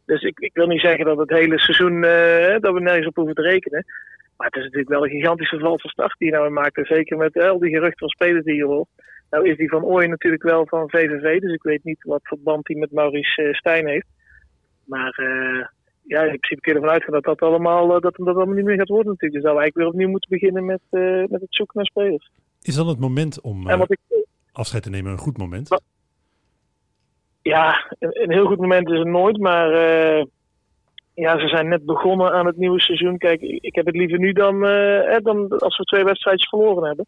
Dus ik, ik wil niet zeggen dat het hele seizoen, eh, dat we nergens op hoeven te rekenen. Maar het is natuurlijk wel een gigantische val van start die je nou maakt. Zeker met al die geruchten van spelers die je hoort. Nou is die van Ooyen natuurlijk wel van VVV, dus ik weet niet wat voor band hij met Maurice eh, Stijn heeft. Maar eh, ja, in principe kun je ervan uitgaan dat dat allemaal, eh, dat, dat allemaal niet meer gaat worden natuurlijk. Dus dat we eigenlijk weer opnieuw moeten beginnen met, met het zoeken naar spelers. Is dan het moment om ik, afscheid te nemen een goed moment? Wat- ja, een, een heel goed moment is het nooit, maar ja, ze zijn net begonnen aan het nieuwe seizoen. Kijk, ik heb het liever nu dan, eh, dan als we twee wedstrijdjes verloren hebben.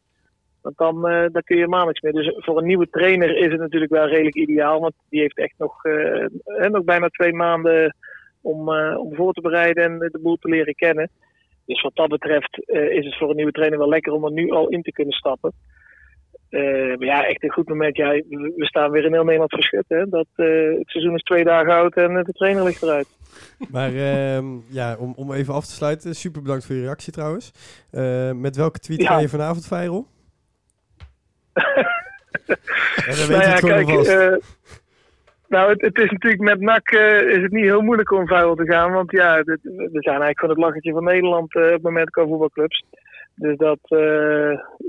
Want dan, eh, dan kun je maar niks meer. Dus voor een nieuwe trainer is het natuurlijk wel redelijk ideaal. Want die heeft echt nog, eh, eh, nog bijna twee maanden om, om voor te bereiden en de boel te leren kennen. Dus wat dat betreft is het voor een nieuwe trainer wel lekker om er nu al in te kunnen stappen. Maar ja, echt een goed moment. Ja, we staan weer in heel Nederland verschut. Hè? Dat, het seizoen is twee dagen oud en de trainer ligt eruit. Maar ehm, ja, om, om even af te sluiten, super bedankt voor je reactie trouwens. Met welke tweet Ja. ga je vanavond viral? En dan weet nou ja, het kijk, eh, Nou, het, het is natuurlijk met NAC eh, is het niet heel moeilijk om vuil te gaan. Want ja, dit- we zijn eigenlijk van het lachertje van Nederland eh, op het moment qua voetbalclubs. Dus dat.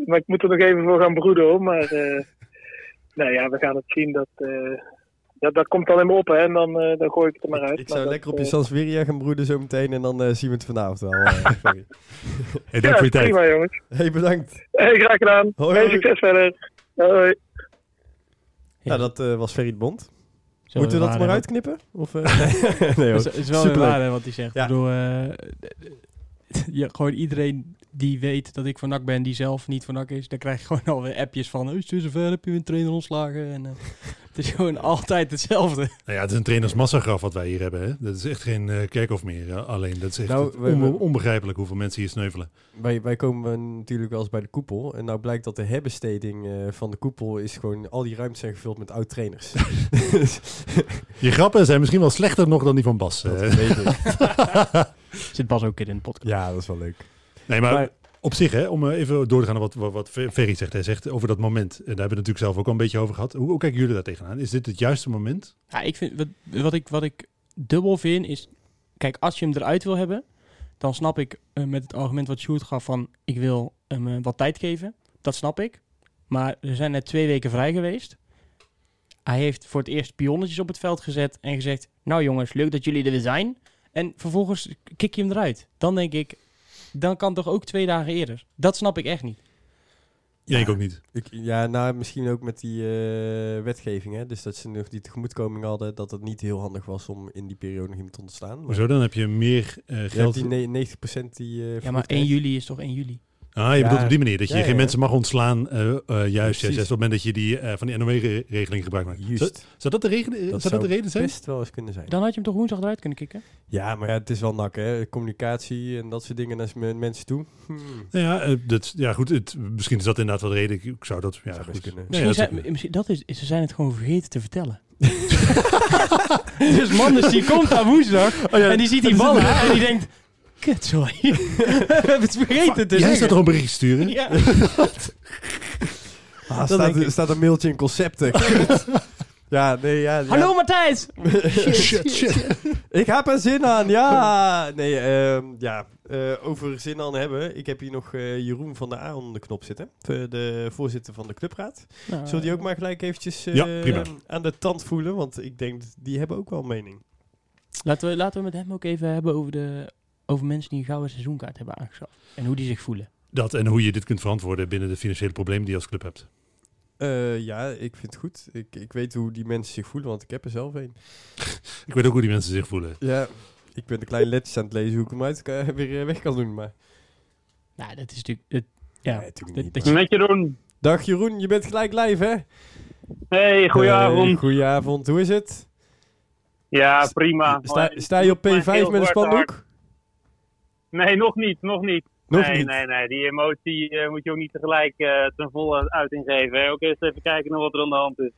maar ik moet er nog even voor gaan broeden hoor. Maar nou ja, we gaan het zien. Dat, dat, dat komt alleen maar op hè. En dan, eh, dan gooi ik het er maar uit. Ik Maar zou dat, lekker op je eh, Sansweria gaan broeden zo meteen en dan eh, zien we het vanavond wel. eh. Hey, dank Ja, voor je tijd. prima jongens. hey, bedankt. Hey, graag gedaan. Hoi, Hey, succes verder. Hoi. Ja, dat eh, was Ferry de Bond. Zo Moeten we dat maar uitknippen? Of, eh, nee hoor. Het is, wel Superleuk. waar hè, wat hij zegt. Ja. Ik bedoel, eh, ja, gewoon iedereen die weet dat ik van NAC ben, die zelf niet van NAC is, dan krijg je gewoon alweer appjes van, hey, is het zover, heb je een trainer ontslagen? En, eh, het is gewoon altijd hetzelfde. Nou ja, het is een trainersmassagraf wat wij hier hebben. Hè? Dat is echt geen eh, kerkhof meer. ja. Alleen, dat is echt Nou, onbe- onbegrijpelijk hoeveel mensen hier sneuvelen. Wij, wij komen natuurlijk wel eens bij de koepel. En nou blijkt dat de herbesteding eh, van de koepel is gewoon... Al die ruimtes zijn gevuld met oud-trainers. Je grappen zijn misschien wel slechter nog dan die van Bas. dat eh. weet ik. Zit Bas ook in de podcast. Ja, dat is wel leuk. Nee, maar, Maar- op zich, hè, om eh, even door te gaan naar wat, wat, Ferry zegt. Hij zegt over dat moment. En daar hebben we het natuurlijk zelf ook al een beetje over gehad. Hoe, hoe kijken jullie daar tegenaan? Is dit het juiste moment? Ja, ik vind, wat, wat, ik, wat ik dubbel vind is... Kijk, als je hem eruit wil hebben... dan snap ik eh, met het argument wat Sjoerd gaf van... ik wil hem eh, wat tijd geven. Dat snap ik. Maar er zijn net twee weken vrij geweest. Hij heeft voor het eerst pionnetjes op het veld gezet... en gezegd... nou jongens, leuk dat jullie er weer zijn. En vervolgens kik je hem eruit. Dan denk ik... dan kan toch ook twee dagen eerder. Dat snap ik echt niet. Ja, ik ook niet. Ik, ja, nou, misschien ook met die eh, wetgeving. Hè? Dus dat ze nog die tegemoetkoming hadden. Dat het niet heel handig was om in die periode nog iemand te ontslaan. Maar Hoezo? Dan heb je meer eh, je hebt geld. die ne- 90% die... eh, Ja, maar vergoed 1 krijgt. juli is toch 1 juli? Ah, je Ja. bedoelt op die manier. Dat je Ja, geen ja. mensen mag ontslaan. eh, eh, juist, juist, Precies. juist op het moment dat je die eh, van die NOE-regeling gebruik maakt. Zou, Juist. zou dat de, regen, zou dat zou de reden zijn? best wel eens kunnen zijn. Dan had je hem toch woensdag eruit kunnen kicken? Ja, maar ja, het is wel nak, hè. Communicatie en dat soort dingen naar mensen toe. Hmm. Nou ja, dat, ja, goed. Het, misschien is dat inderdaad wel de reden. Ik, zou dat. Ja, Zou goed. kunnen. Nee, Misschien dat zijn, is- misschien, dat is, ze zijn het gewoon vergeten te vertellen. dus Manders die komt aan woensdag en die ziet die ballen en die denkt... Kut, sorry. We hebben het vergeten te Jij zeggen. staat toch een bericht sturen? Ja. Ah, staat, denk ik. er staat een mailtje in concepten. ja, nee, ja. ja. Hallo Matthijs! Shit, shit. Ik heb er zin aan, ja. Nee, ehm, ja. eh, over zin aan hebben. Ik heb hier nog eh, Jeroen van der A onder de knop zitten. De, de voorzitter van de clubraad. Nou, Zullen die ook maar gelijk eventjes eh, Ja, prima. aan de tand voelen? Want ik denk, die hebben ook wel een mening. laten, we, laten we met hem ook even hebben over, de, over mensen die een gouden seizoenkaart hebben aangeschaft. En hoe die zich voelen. Dat en hoe je dit kunt verantwoorden binnen de financiële problemen die je als club hebt. Eh, ja, ik vind het goed. Ik, ik weet hoe die mensen zich voelen, want ik heb er zelf een. Ik weet ook hoe die mensen zich voelen. Ja, ik ben de kleine letjes aan het lezen hoe ik hem uit kan- weer eh, weg kan doen. Maar Nou, dat is natuurlijk... Het, ja, dat- niet, dat maar- je- Met Jeroen. Dag Jeroen, je bent gelijk live hè? Hey, goedenavond. Hey, goedenavond, hoe is het? ja, prima. Sta, sta je op Mijn P5 heel met een spandoek? Nee, nog niet, nog niet. Nog nee, niet? nee, nee. Die emotie eh, moet je ook niet tegelijk eh, ten volle uiting geven. hè. Ook eerst even kijken naar wat er aan de hand is.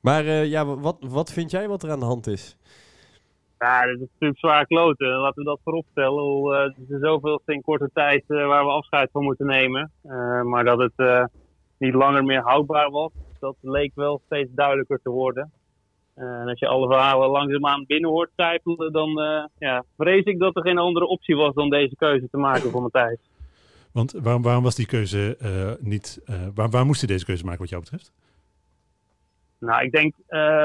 Maar eh, ja, wat, wat vind jij wat er aan de hand is? Ja, dat is natuurlijk zwaar kloten. Laten we dat vooropstellen. Hoe, Het is er zoveel in korte tijd waar we afscheid van moeten nemen. Maar dat het niet langer meer houdbaar was, dat leek wel steeds duidelijker te worden. Eh, en als je alle verhalen langzaamaan binnen hoort zijpelen, dan eh, ja, vrees ik dat er geen andere optie was dan deze keuze te maken voor Matthijs. Want waarom, waarom was die keuze eh, niet... waar, waar moest hij deze keuze maken wat jou betreft? Nou, ik denk,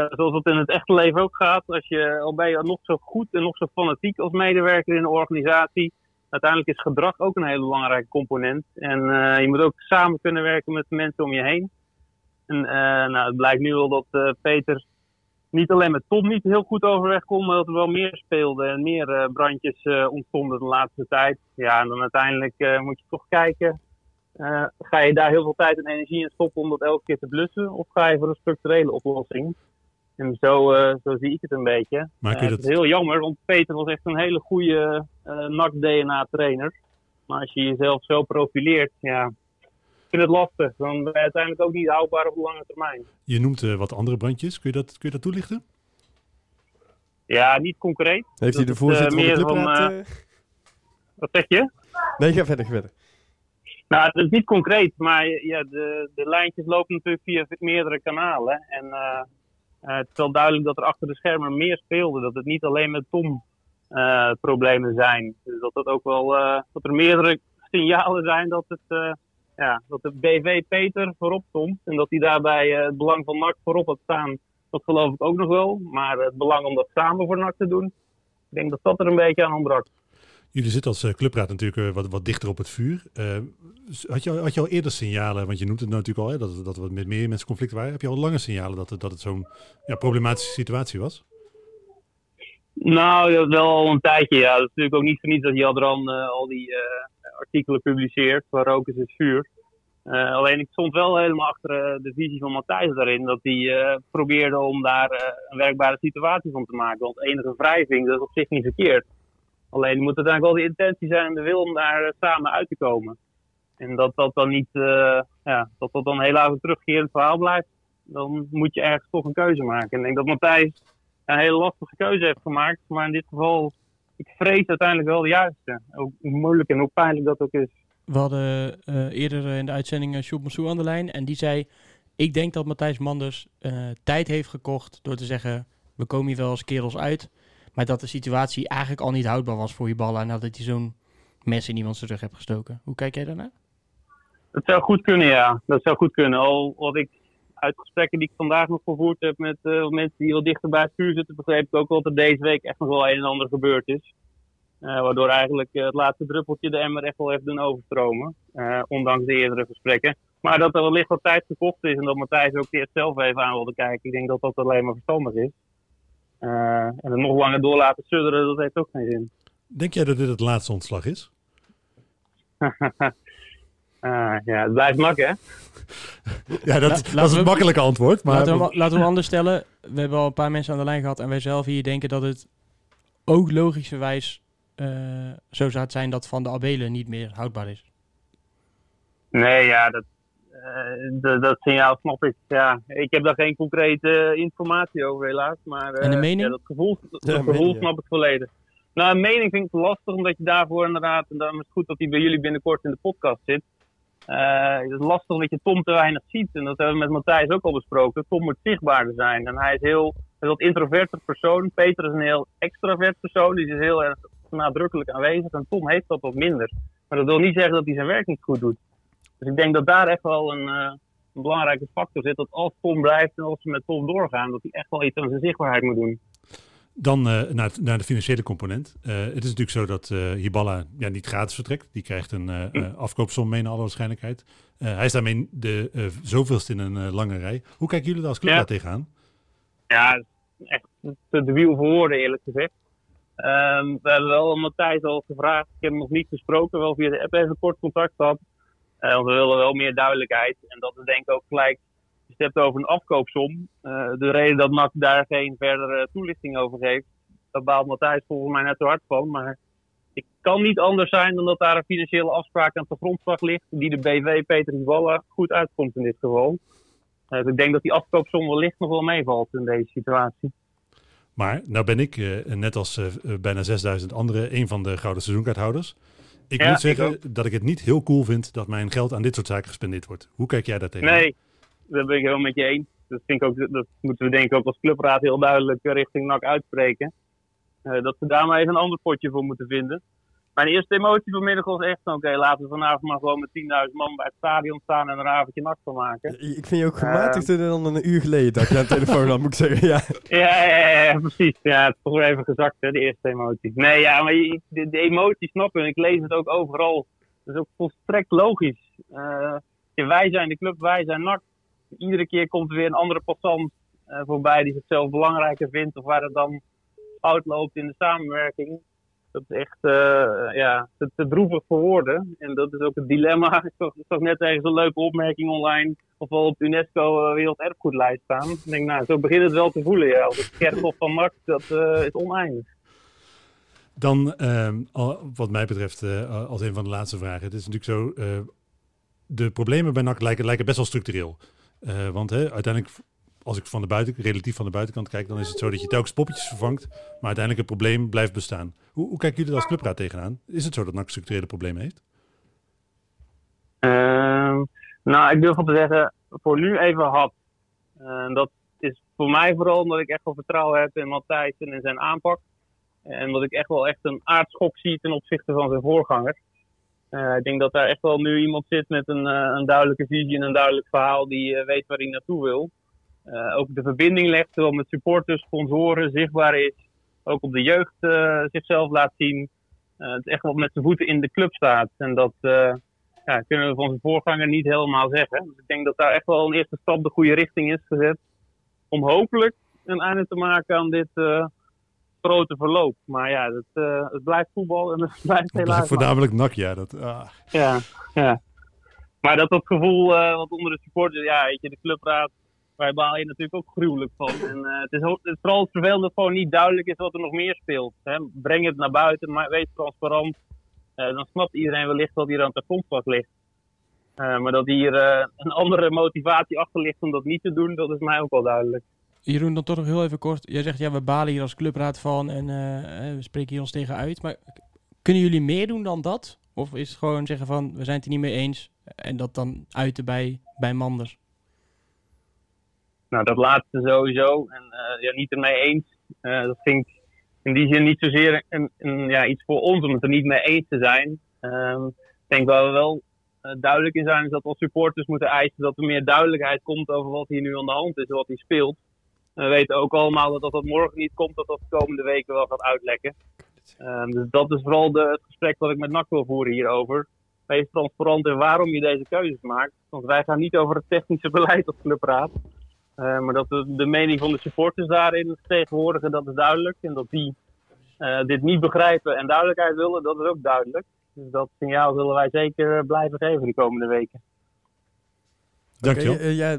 zoals het in het echte leven ook gaat, als je al ben je nog zo goed en nog zo fanatiek als medewerker in een organisatie, uiteindelijk is gedrag ook een hele belangrijke component. En je moet ook samen kunnen werken met de mensen om je heen. En nou, het blijkt nu wel dat Peter niet alleen met Tom niet heel goed overweg kon, maar dat er wel meer speelde en meer eh, brandjes eh, ontstonden de laatste tijd. Ja, en dan uiteindelijk eh, moet je toch kijken ga je daar heel veel tijd en energie in stoppen om dat elke keer te blussen? Of ga je voor een structurele oplossing? En zo, zo zie ik het een beetje. Maar je het dat- is heel jammer, want Peter was echt een hele goede NAC-DNA-trainer. Maar als je jezelf zo profileert, ja, vind het lastig. Dan ben je uiteindelijk ook niet houdbaar op de lange termijn. Je noemt eh, wat andere brandjes. Kun je dat, kun je dat toelichten? Ja, niet concreet. Heeft hij Dat de voorzitter eh, de meer van, eh? Wat zeg je? Nee, ga verder, ga verder. Nou, dat is niet concreet, maar ja, de, de lijntjes lopen natuurlijk via meerdere kanalen. En eh, Eh, het is wel duidelijk dat er achter de schermen meer speelde. Dat het niet alleen met Tom eh, problemen zijn. Dus dat, het ook wel, eh, dat er meerdere signalen zijn dat, het, eh, ja, dat de BV Peter voorop stond. En dat hij daarbij eh, het belang van NAC voorop had staan. Dat geloof ik ook nog wel. Maar het belang om dat samen voor NAC te doen. Ik denk dat dat er een beetje aan ontbrak. Jullie zitten als eh, clubraad natuurlijk eh, wat, wat dichter op het vuur. Had, je, al- had je al eerder signalen, want je noemt het nou natuurlijk al, hè, dat, dat er wat met meer mensen conflict waren. Heb je al lange signalen dat het, dat het zo'n ja, problematische situatie was? Nou, dat wel al een tijdje, ja. Dat is natuurlijk ook niet voor niets dat Jadran eh al die artikelen publiceert, waar rook is het vuur. Eh, alleen ik stond wel helemaal achter eh, de visie van Matthijs daarin, dat hij eh, probeerde om daar een werkbare situatie van te maken. Want enige wrijving, dat is op zich niet verkeerd. Alleen moet het eigenlijk wel de intentie zijn en de wil om daar samen uit te komen. En dat dat dan niet, ja, dat dat dan helaas een terugkerend verhaal blijft, dan moet je ergens toch een keuze maken. En ik denk dat Matthijs een hele lastige keuze heeft gemaakt. Maar in dit geval, ik vrees uiteindelijk wel de juiste. Ook hoe moeilijk en hoe pijnlijk dat ook is. We hadden eh, eerder in de uitzending uh, Sjoerd Massou aan de lijn. En die zei, ik denk dat Matthijs Manders eh, tijd heeft gekocht door te zeggen... we komen hier wel als kerels uit. Maar dat de situatie eigenlijk al niet houdbaar was voor je ballen... nadat hij zo'n mes in iemands rug hebt gestoken. Hoe kijk jij daarnaar? Dat zou goed kunnen, ja. Dat zou goed kunnen. Al wat ik uit gesprekken die ik vandaag nog gevoerd heb met uh, mensen die wel dichter bij het vuur zitten... begreep ik ook wel dat er deze week echt nog wel een en ander gebeurd is. Uh, waardoor eigenlijk uh, het laatste druppeltje de emmer echt wel heeft doen overstromen. Ondanks de eerdere gesprekken. Maar dat er wellicht wat tijd gekocht is en dat Matthijs ook eerst zelf even aan wilde kijken. Ik denk dat dat alleen maar verstandig is. En het nog langer door laten sudderen, dat heeft ook geen zin. Denk jij dat dit het laatste ontslag is? Uh, ja, het blijft mak, hè? ja, dat, La, dat is het makkelijke antwoord. Maar... Laten, we, laten we anders stellen. We hebben al een paar mensen aan de lijn gehad en wij zelf hier denken dat het ook logischerwijs uh, zo zou het zijn dat Van de Abelen niet meer houdbaar is. Nee, ja, dat, uh, dat, dat signaal snap ik. Ja, ik heb daar geen concrete informatie over helaas. Maar, uh, en de mening? Ja, dat gevoel, dat ja, gevoel mening, snap ik volledig. Nou, een mening vind ik lastig, omdat je daarvoor inderdaad, en daarom is het goed dat hij bij jullie binnenkort in de podcast zit. Uh, het is lastig dat je Tom te weinig ziet. En dat hebben we met Matthijs ook al besproken. Tom moet zichtbaarder zijn. En hij is heel, een wat introverter persoon. Peter is een heel extravert persoon. Die is heel erg nadrukkelijk aanwezig. En Tom heeft dat wat minder. Maar dat wil niet zeggen dat hij zijn werk niet goed doet. Dus ik denk dat daar echt wel een, uh, een belangrijke factor zit. Dat als Tom blijft en als we met Tom doorgaan, dat hij echt wel iets aan zijn zichtbaarheid moet doen. Dan uh, naar, naar, de financiële component. Uh, het is natuurlijk zo dat uh, Hiballa ja, niet gratis vertrekt. Die krijgt een hm. afkoopsom mee naar alle waarschijnlijkheid. hij is daarmee de zoveelste in een lange rij. Hoe kijken jullie daar als club ja. tegenaan? Ja, echt de wiel voor woorden eerlijk gezegd. Um, we hebben wel Matthijs al gevraagd. Ik heb hem nog niet gesproken. Wel via de app even kort contact gehad. want we willen wel meer duidelijkheid. En dat is denk ik ook gelijk je het hebt over een afkoopsom. Uh, de reden dat NAC daar geen verdere toelichting over geeft, daar baalt Matthijs volgens mij net zo hard van. Maar het kan niet anders zijn dan dat daar een financiële afspraak aan de grondslag ligt, die de BV Peter Hiballa goed uitkomt in dit geval. Uh, dus ik denk dat die afkoopsom wellicht nog wel meevalt in deze situatie. Maar nou ben ik, uh, net als bijna 6000 anderen, een van de gouden seizoenkaarthouders. Ik ja, moet zeggen ik dat ik het niet heel cool vind dat mijn geld aan dit soort zaken gespendeerd wordt. Hoe kijk jij daar tegen? Nee, dat ben ik helemaal met je eens. Dat, vind ik ook, dat moeten we denk ik ook als clubraad heel duidelijk richting NAC uitspreken. Uh, dat ze daar maar even een ander potje voor moeten vinden. Mijn eerste emotie vanmiddag was echt oké, okay, laten we vanavond maar gewoon met 10.000 man bij het stadion staan en een avondje NAC van maken. Ik vind je ook gematigder uh, dan een uur geleden dat je aan de telefoon had, moet ik zeggen. Ja, ja, ja, ja precies. Ja, het is toch weer even gezakt, hè, de eerste emotie. Nee, ja, maar je, de, de emotie snappen en ik lees het ook overal. Dat is ook volstrekt logisch. Uh, wij zijn de club, wij zijn NAC iedere keer komt er weer een andere passant uh, voorbij die zichzelf belangrijker vindt of waar het dan fout loopt in de samenwerking. Dat is echt uh, ja, te, droevig voor woorden. En dat is ook het dilemma. Ik zag, net ergens een leuke opmerking online. Of we op UNESCO uh, Werelderfgoedlijst staan. Ik denk, nou, zo begint het wel te voelen. Ja. Het kerkhof van Max, dat is oneindig. Dan, wat mij betreft, als een van de laatste vragen. Het is natuurlijk zo, de problemen bij NAC lijken best wel structureel. Uh, want hè, uiteindelijk, als ik van de buiten, relatief van de buitenkant kijk, dan is het zo dat je telkens poppetjes vervangt, maar uiteindelijk het probleem blijft bestaan. Hoe, hoe kijken jullie er als clubraad tegenaan? Is het zo dat NAC structurele problemen heeft? Uh, nou, ik durf wel te zeggen, voor nu even had. Uh, dat is voor mij vooral omdat ik echt wel vertrouwen heb in Matthijs en in zijn aanpak. En dat ik echt wel echt een aardschok zie ten opzichte van zijn voorganger. Eh, ik denk dat daar echt wel nu iemand zit met een, eh, een duidelijke visie en een duidelijk verhaal die eh, weet waar hij naartoe wil. Ook de verbinding legt, zowel met supporters, sponsoren, zichtbaar is. Ook op de jeugd zichzelf laat zien. Het echt wel met zijn voeten in de club staat. En dat ja, kunnen we van zijn voorganger niet helemaal zeggen. Dus ik denk dat daar echt wel een eerste stap de goede richting is gezet. Om hopelijk een einde te maken aan dit grote verloop. Maar ja, het, eh, het blijft voetbal en het blijft Dat helaas. blijft voornamelijk nak, ja. Dat, ah. Ja, ja. Maar dat dat gevoel eh, wat onder de supporters, ja, weet je, de clubraad, wij baal je natuurlijk ook gruwelijk van. En eh, het, is, het is vooral het vervelend dat gewoon niet duidelijk is wat er nog meer speelt. Hè. Breng het naar buiten, maar wees transparant. Dan snapt iedereen wellicht wat hier aan het grondslag ligt. Maar dat hier een andere motivatie achter ligt om dat niet te doen, dat is mij ook wel duidelijk. Jeroen, dan toch nog heel even kort. Jij zegt, ja, we balen hier als clubraad van en eh, eh, we spreken hier ons tegen uit. Maar kunnen jullie meer doen dan dat? Of is het gewoon zeggen van, we zijn het er niet mee eens en dat dan uiten bij, bij Manders? Nou, dat laatste sowieso. En eh, ja, niet ermee eens. Dat vind ik in die zin niet zozeer een, een, ja, iets voor ons om het er niet mee eens te zijn. Ehm, ik denk waar we wel duidelijk in zijn, is dat we als supporters moeten eisen dat er meer duidelijkheid komt over wat hier nu aan de hand is en wat hier speelt. We weten ook allemaal dat als dat morgen niet komt, dat dat de komende weken wel gaat uitlekken. Ehm, dus dat is vooral de, het gesprek dat ik met NAC wil voeren hierover. Wees transparant in waarom je deze keuzes maakt. Want wij gaan niet over het technische beleid als clubraad. Eh, maar dat we de mening van de supporters daarin vertegenwoordigen, dat is duidelijk. En dat die eh, dit niet begrijpen en duidelijkheid willen, dat is ook duidelijk. Dus dat signaal zullen wij zeker blijven geven de komende weken. Dankjewel. Oké, eh, ja,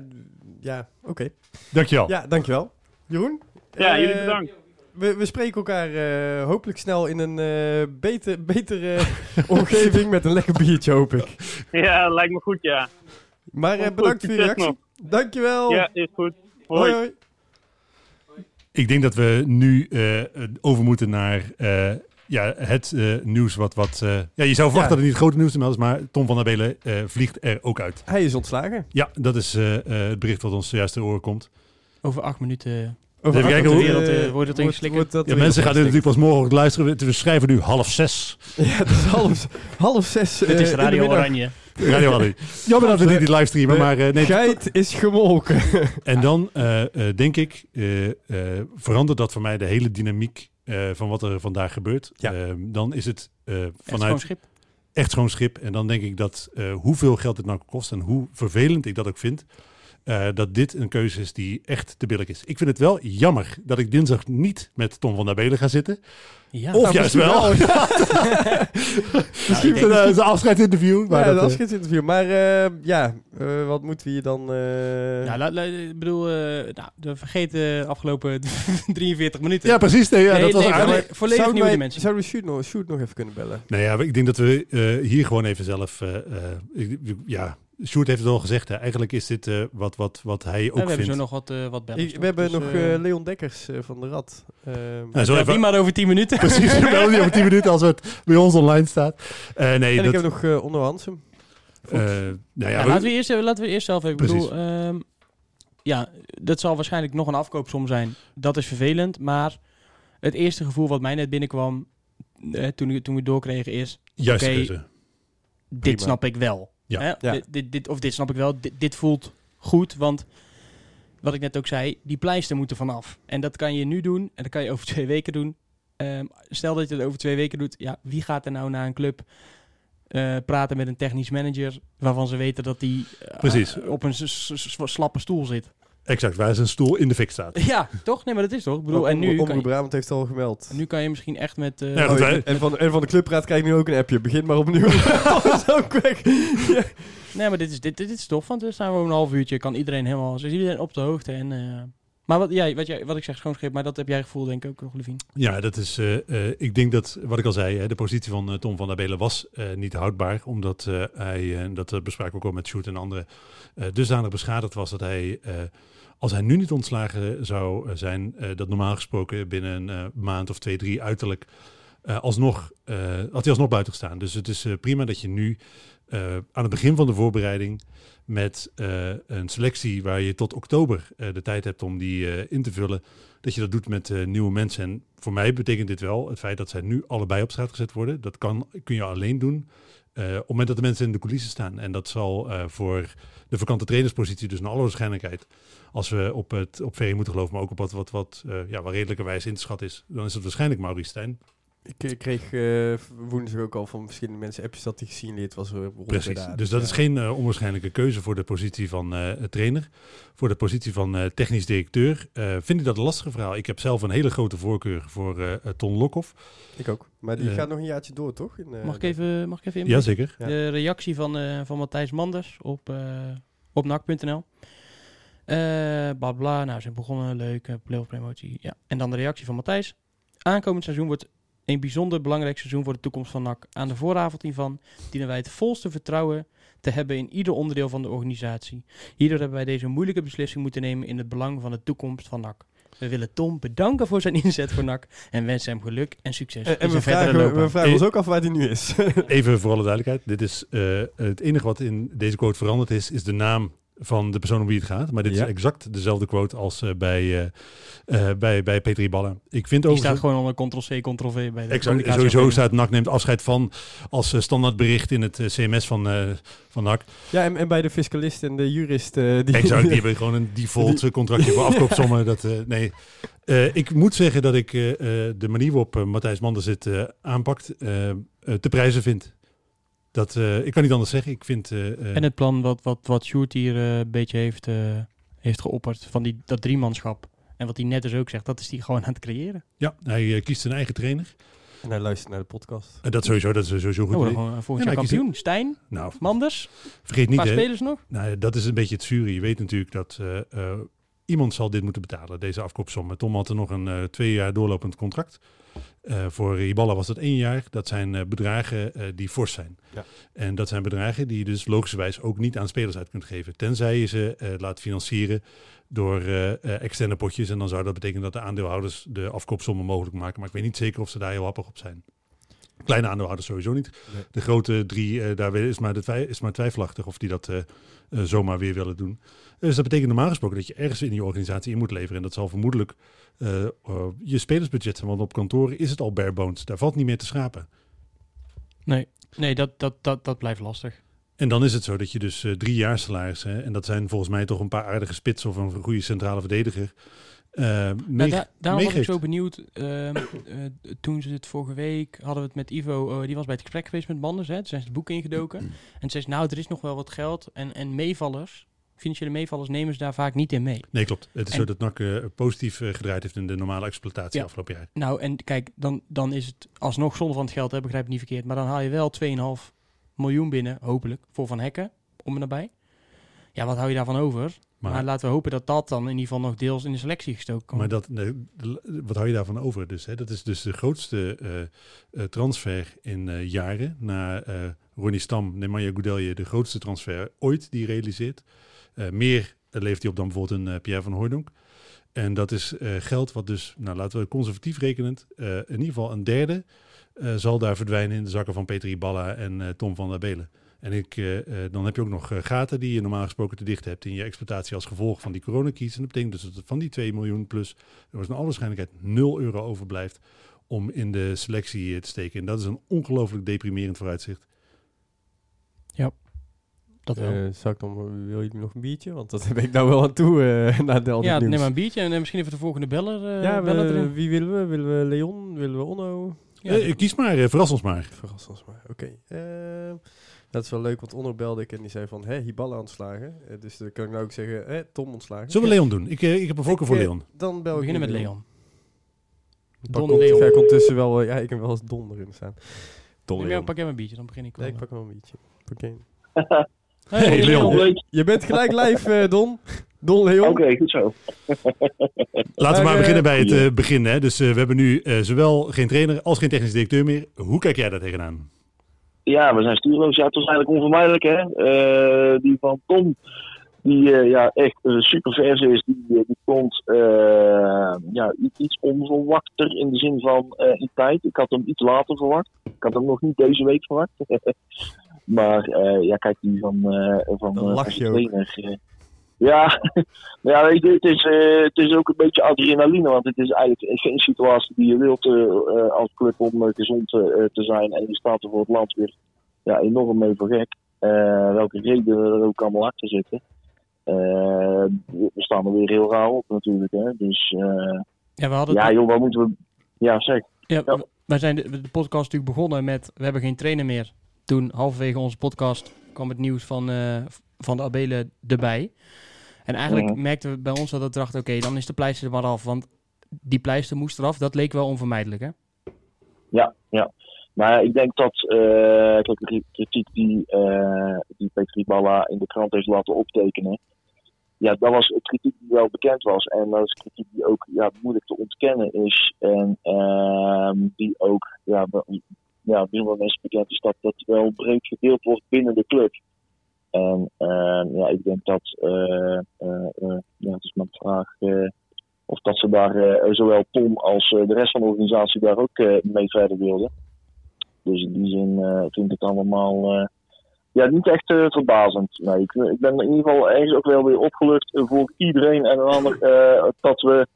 ja oké. Dankjewel. Ja, dankjewel. Jeroen? Ja, Eh, jullie bedankt. We, we spreken elkaar eh, hopelijk snel in een eh, beter, betere omgeving met een lekker biertje, hoop ik. Ja, lijkt me goed, ja. Maar eh, Goed, bedankt voor je reactie. Dankjewel. Ja, is goed. hoi, Hoi. hoi. Ik denk dat we nu eh, over moeten naar eh, ja, het eh, nieuws wat... wat eh, ja, je zou verwachten Ja. dat het niet het grote nieuws is, maar Tom van der Belen eh, vliegt er ook uit. Hij is ontslagen. Ja, dat is eh, eh, het bericht wat ons zojuist ter oren komt. Over acht minuten. Over Even kijken hoe- minuten, wereld, wordt het wordt- ingeslikken? wordt dat Ja, mensen gaan dit natuurlijk pas morgen luisteren. We schrijven nu half zes. Ja, het is half, half zes. Het is de Radio. Oranje. Radio Allee. Jammer dat we niet die livestreamen, de maar eh, nee. Geit is gemolken. En dan eh, eh, denk ik, eh, eh, verandert dat voor mij de hele dynamiek eh, van wat er vandaag gebeurt. Ja. Eh, dan is het eh, Vanuit... schip. echt schoon schip. En dan denk ik dat eh, hoeveel geld het nou kost en hoe vervelend ik dat ook vind. Eh, dat dit een keuze is die echt te billig is. Ik vind het wel jammer dat ik dinsdag niet met Tom van der Belen ga zitten. Ja. of Nou, juist misschien wel. misschien ik een, zijn afscheidsinterview. Maar ja, dat, dat eh, is geen interview. Maar eh, ja, eh, wat moeten we hier dan... eh, Nou, la- la- ik bedoel, eh nou, de vergeten afgelopen 43 minuten. ja, precies. Nee, ja, Nee, dat was nee, eigenlijk... volledig nieuwe wij- dimensie. Zouden we Sjoerd nog, Sjoerd nog even kunnen bellen? Nou ja, ik denk dat we eh, hier gewoon even zelf... eh, eh, ik- ja, Sjoerd heeft het al gezegd. Hè. Eigenlijk is dit eh, wat, wat, wat hij Ja, ook we hebben vindt. zo nog wat, eh wat bellen. We hebben nog eh, Leon Dekkers eh, van de Rad. Eh, Ja, zo even- die maar over 10 minuten. Precies, we bellen die over 10 minuten als het bij ons online staat. Eh, nee, en dat, ik heb nog eh Onno Hansum. eh, nou ja, Ja, we- laten, we eerst, laten we eerst zelf even... Ik bedoel, ehm, ja, dat zal waarschijnlijk nog een afkoopsom zijn. Dat is vervelend, maar het eerste gevoel wat mij net binnenkwam... toen, toen we het doorkregen is... juist dit snap ik wel. Ja. Hè? Ja. Dit, dit, dit- of dit snap ik wel. Dit, dit voelt goed, want wat ik net ook zei, die pleister moet er vanaf. En dat kan je nu doen en dat kan je over twee weken doen. Ehm, stel dat je het over twee weken doet, ja, wie gaat er nou naar een club eh, praten met een technisch manager waarvan ze weten dat die eh, Precies. op een slappe stoel zit? Exact, waar zijn stoel in de fik staat. Ja, toch? Nee, maar dat is toch? Ik bedoel, en nu, kan Omroep je, Brabant heeft het al gemeld. nu kan je misschien echt met... eh, Ja, Oh, wij- en, van, en van de clubraad krijg ik nu ook een appje. Begin maar opnieuw. Ja. Nee, maar dit is, dit, dit is tof, want er staan we een half uurtje, kan iedereen helemaal, zo is iedereen op de hoogte. En, eh, maar wat, ja, wat, jij, wat ik zeg, schoonschip, maar dat heb jij gevoel denk ik ook nog, Levine. Ja, dat is. eh, eh, ik denk dat, wat ik al zei, hè, de positie van Tom van der Belen was eh, niet houdbaar. Omdat eh, hij, en dat bespraken we ook al met Sjoerd en anderen, eh, dusdanig beschadigd was dat hij, eh, als hij nu niet ontslagen zou eh, zijn, eh, dat normaal gesproken binnen een eh, maand of twee, drie uiterlijk alsnog, had hij alsnog buiten gestaan. Dus het is prima dat je nu aan het begin van de voorbereiding met een selectie waar je tot oktober de tijd hebt om die in te vullen, dat je dat doet met nieuwe mensen. En voor mij betekent dit wel het feit dat zij nu allebei op straat gezet worden. Dat kan, kun je alleen doen op het moment dat de mensen in de coulissen staan. En dat zal voor de vakante trainerspositie dus naar alle waarschijnlijkheid, als we op het op Ferry moeten geloven, maar ook op wat, wat, wat eh, ja, waar redelijkerwijs in te schat is, dan is het waarschijnlijk Maurice Stijn. Ik eh, kreeg eh, woensdag ook al van verschillende mensen appjes dat hij gezien het was Precies. daar. Dus dat ja. is geen onwaarschijnlijke keuze voor de positie van eh, trainer. Voor de positie van eh, technisch directeur eh, vind ik dat een lastige verhaal. Ik heb zelf een hele grote voorkeur voor Ton Lokhoff. Ik ook. Maar die gaat nog een jaartje door, toch? In, eh, Mag ik even, mag ik even Ja, inbreken? zeker. Ja. De reactie van, eh, van Matthijs Manders op, eh op nak.nl. Eh bla bla, nou ze zijn begonnen, leuk, eh, playoff promotie. Ja. En dan de reactie van Matthijs. Aankomend seizoen wordt een bijzonder belangrijk seizoen voor de toekomst van NAC. Aan de vooravond hiervan dienen wij het volste vertrouwen te hebben in ieder onderdeel van de organisatie. Hierdoor hebben wij deze moeilijke beslissing moeten nemen in het belang van de toekomst van NAC. We willen Tom bedanken voor zijn inzet voor NAC en wensen hem geluk en succes. En, in en we zijn verdere vragen, we vragen ons ook af waar hij nu is. Even voor alle duidelijkheid. Dit is eh, het enige wat in deze quote veranderd is, is de naam van de persoon om wie het gaat. Maar dit Ja. is exact dezelfde quote als eh, bij, eh, eh, bij, bij Petri Ballen. Ik vind Die ook staat gewoon onder ctrl-c, ctrl-v bij de Exact. Sowieso staat NAC neemt afscheid van als eh, standaardbericht in het CMS van, eh van NAC. ja, en, en bij de fiscalist en de jurist. eh, die, Exact, die hebben gewoon een default contractje voor afkoopsommen. Dat, eh, nee. Eh, ik moet zeggen dat ik eh, eh, de manier waarop Matthijs Manders dit eh, aanpakt te prijzen vind. Dat, eh, ik kan niet anders zeggen. Ik vind... eh, eh, En het plan wat, wat, wat Sjoerd hier eh, een beetje heeft, eh, heeft geopperd van die, dat driemanschap. En wat hij net dus ook zegt, dat is hij gewoon aan het creëren. ja, hij kiest zijn eigen trainer. En hij luistert naar de podcast. En dat sowieso, dat is sowieso goed. Oh, idee. gewoon, volgend Ja, jaar kampioen. Stijn, nou, Manders, vergeet niet... paar hè, spelers nog. Nou, dat is een beetje het zure. Je weet natuurlijk dat eh, eh, iemand zal dit moeten betalen, deze afkoopsom. Tom had er nog een eh, twee jaar doorlopend contract. Eh, voor Iballa was dat één jaar. Dat zijn eh, bedragen eh, die fors zijn. Ja. En dat zijn bedragen die je dus logischerwijs ook niet aan spelers uit kunt geven. Tenzij je ze laat financieren door externe potjes. En dan zou dat betekenen dat de aandeelhouders de afkoopsommen mogelijk maken. Maar ik weet niet zeker of ze daar heel happig op zijn. Kleine aandeelhouders sowieso niet. Nee. De grote drie, daar is maar, de is maar twijfelachtig of die dat zomaar weer willen doen. Dus dat betekent normaal gesproken dat je ergens in je organisatie in moet leveren. En dat zal vermoedelijk eh, eh, je spelersbudget zijn. Want op kantoren is het al bare bones. Daar valt niet meer te schrapen. Nee, nee dat, dat, dat, dat blijft lastig. En dan is het zo dat je dus eh, drie jaar salarissen, en dat zijn volgens mij toch een paar aardige spitsen of een goede centrale verdediger, Nou, da- daarom was ik zo benieuwd. ehm, eh, toen ze het vorige week hadden we het met Ivo. eh, die was bij het gesprek geweest met Manders. Hè, toen zijn ze het boek ingedoken. En ze zei, nou, er is nog wel wat geld. En, en meevallers, financiële meevallers, nemen ze daar vaak niet in mee. Nee, klopt. Het is En- zo dat NAC eh, positief eh, gedraaid heeft in de normale exploitatie Ja. afgelopen jaar. Nou, en kijk, dan, dan is het alsnog zonder van het geld, hè, begrijp ik niet verkeerd. Maar dan haal je wel 2,5 miljoen binnen, hopelijk, voor Van Hekken, om en nabij. Ja, wat hou je daarvan over? Maar, Maar, laten we hopen dat dat dan in ieder geval nog deels in de selectie gestoken kan maar dat, nee, wat hou je daarvan over? Dus, hè? Dat is dus de grootste eh, transfer in jaren. Na Ronnie Stam, Nemanja Goudelje, de grootste transfer ooit die realiseert. Eh, meer leeft hij op dan bijvoorbeeld een eh, Pierre van Hooydonk. En dat is eh, geld wat dus, nou laten we conservatief rekenend, in ieder geval een derde zal daar verdwijnen in de zakken van Peter Balla en Tom van der Belen. En ik, dan heb je ook nog gaten die je normaal gesproken te dicht hebt in je exploitatie als gevolg van die coronakies. En dat betekent dus dat van die 2 miljoen plus er was naar alle waarschijnlijkheid 0 euro overblijft om in de selectie te steken. En dat is een ongelooflijk deprimerend vooruitzicht. Dat wel. Eh, zou ik dan, wil je nog een biertje? Want dat ben ik nou wel aan toe eh na de al ja, nieuws. neem maar een biertje en eh, misschien even de volgende beller, eh ja, beller we- erin. wie willen we? Willen we Leon? Willen we Onno? Ja, Eh, kies maar, eh, verras ons maar. Verras ons maar. Oké. Ehm, dat is wel leuk, want Onno belde ik en die zei van, hé, Hiballa ontslagen. Eh, dus dan kan ik nou ook zeggen, hé, Tom ontslagen. Zullen we Leon doen? Ik, ik heb een voorkeur Ik, voor Leon. Dan bel we ik beginnen met Leon. Don Leon. Ga ik ondertussen wel, ja, ik heb wel eens Don erin staan. Don Leon. pak jij een biertje, dan begin ik wel. Nee, ik pak wel een biertje. Oké. Hey, Leon. Je bent gelijk live, eh, Don. Don Leon. Oké, goed zo. Laten we Maar, eh, beginnen bij het eh, begin. Hè. Dus eh, we hebben nu eh, zowel geen trainer als geen technisch directeur meer. Hoe kijk jij daar tegenaan? Ja, we zijn stuurloos. Ja, het was eigenlijk onvermijdelijk, hè. Eh, die van Tom, die eh, ja, echt uh, super vers is. Die, die komt eh, ja, iets onverwachter in de zin van eh, in tijd. Ik had hem iets later verwacht. Ik had hem nog niet deze week verwacht. maar eh, ja, kijk, die van, eh van, Dan eh, lach van je zijn ook. trainer. eh, ja, maar ja weet je, het, is, eh, het is ook een beetje adrenaline. Want het is eigenlijk geen situatie die je wilt als club om gezond eh, te zijn. En je staat er voor het land weer ja, enorm mee voor gek. Eh, welke redenen er ook allemaal achter zitten. Eh, we staan er weer heel raar op natuurlijk. Hè? Dus eh, Ja, we hadden ja het- joh, wat moeten we... Ja, zeg. Ja, wij zijn de, de podcast natuurlijk begonnen met we hebben geen trainer meer. Toen halverwege onze podcast kwam het nieuws van, eh, van de Abelen erbij. En eigenlijk Mhm. merkten we bij ons dat we dachten, oké, dan is de pleister er maar af. Want die pleister moest eraf. Dat leek wel onvermijdelijk, hè? Ja, ja. Maar ik denk dat eh, kijk, de kritiek die, eh die Petri Balla in de krant heeft laten optekenen. Ja, dat was kritiek die wel bekend was. En dat is kritiek die ook ja, moeilijk te ontkennen is. En ehm, die ook ja, ja, mensen bekend is dat dat wel breed gedeeld wordt binnen de club. En ehm, ja, ik denk dat, eh, eh, eh, ja, het is de vraag of dat ze daar zowel Tom als de rest van de organisatie daar ook mee verder wilden. Dus in die zin vind ik het allemaal ja, niet echt verbazend. Nee, ik, ik ben in ieder geval ergens ook wel weer opgelucht voor iedereen en een ander dat we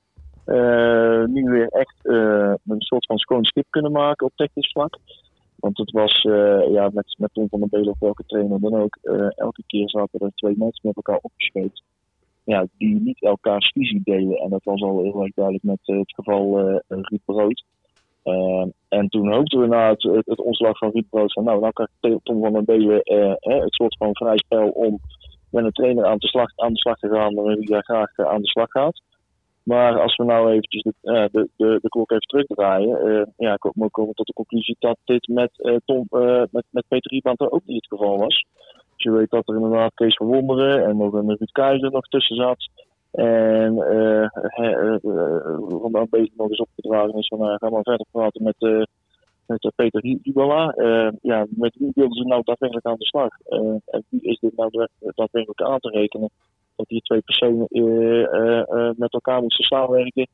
nu weer echt eh, een soort van schoon schip kunnen maken op technisch vlak. Want het was eh, ja, met, met Tom van der Belen of welke trainer dan ook. eh, elke keer zaten er twee mensen met elkaar opgescheept. Ja, die niet elkaars visie delen. En dat was al heel erg duidelijk met eh, het geval eh Ruud Brood. Eh, en toen hoopten we na het, het, ontslag van Ruud Brood van nou, nou kan Tom van der Belen eh, het soort van vrij spel om met een trainer aan de slag, aan de slag te gaan hij daar graag eh, aan de slag gaat. Maar als we nou eventjes de, eh, de, de, de klok even terugdraaien, eh ja, komen we tot de conclusie dat dit met, eh, Tom, met, met Peter Riepant ook niet het geval was. Dus je weet dat er inderdaad Kees van Wonderen en nog een Ruud Keizer nog tussen zat. En Ron een beetje nog eens opgedragen is van nou, ga maar verder praten met, met Peter Hibala. Eh ja, met wie wilden ze nou daadwerkelijk aan de slag? En wie is dit nou daad- daadwerkelijk aan te rekenen? Dat hier twee personen eh, eh, eh, met elkaar moesten samenwerken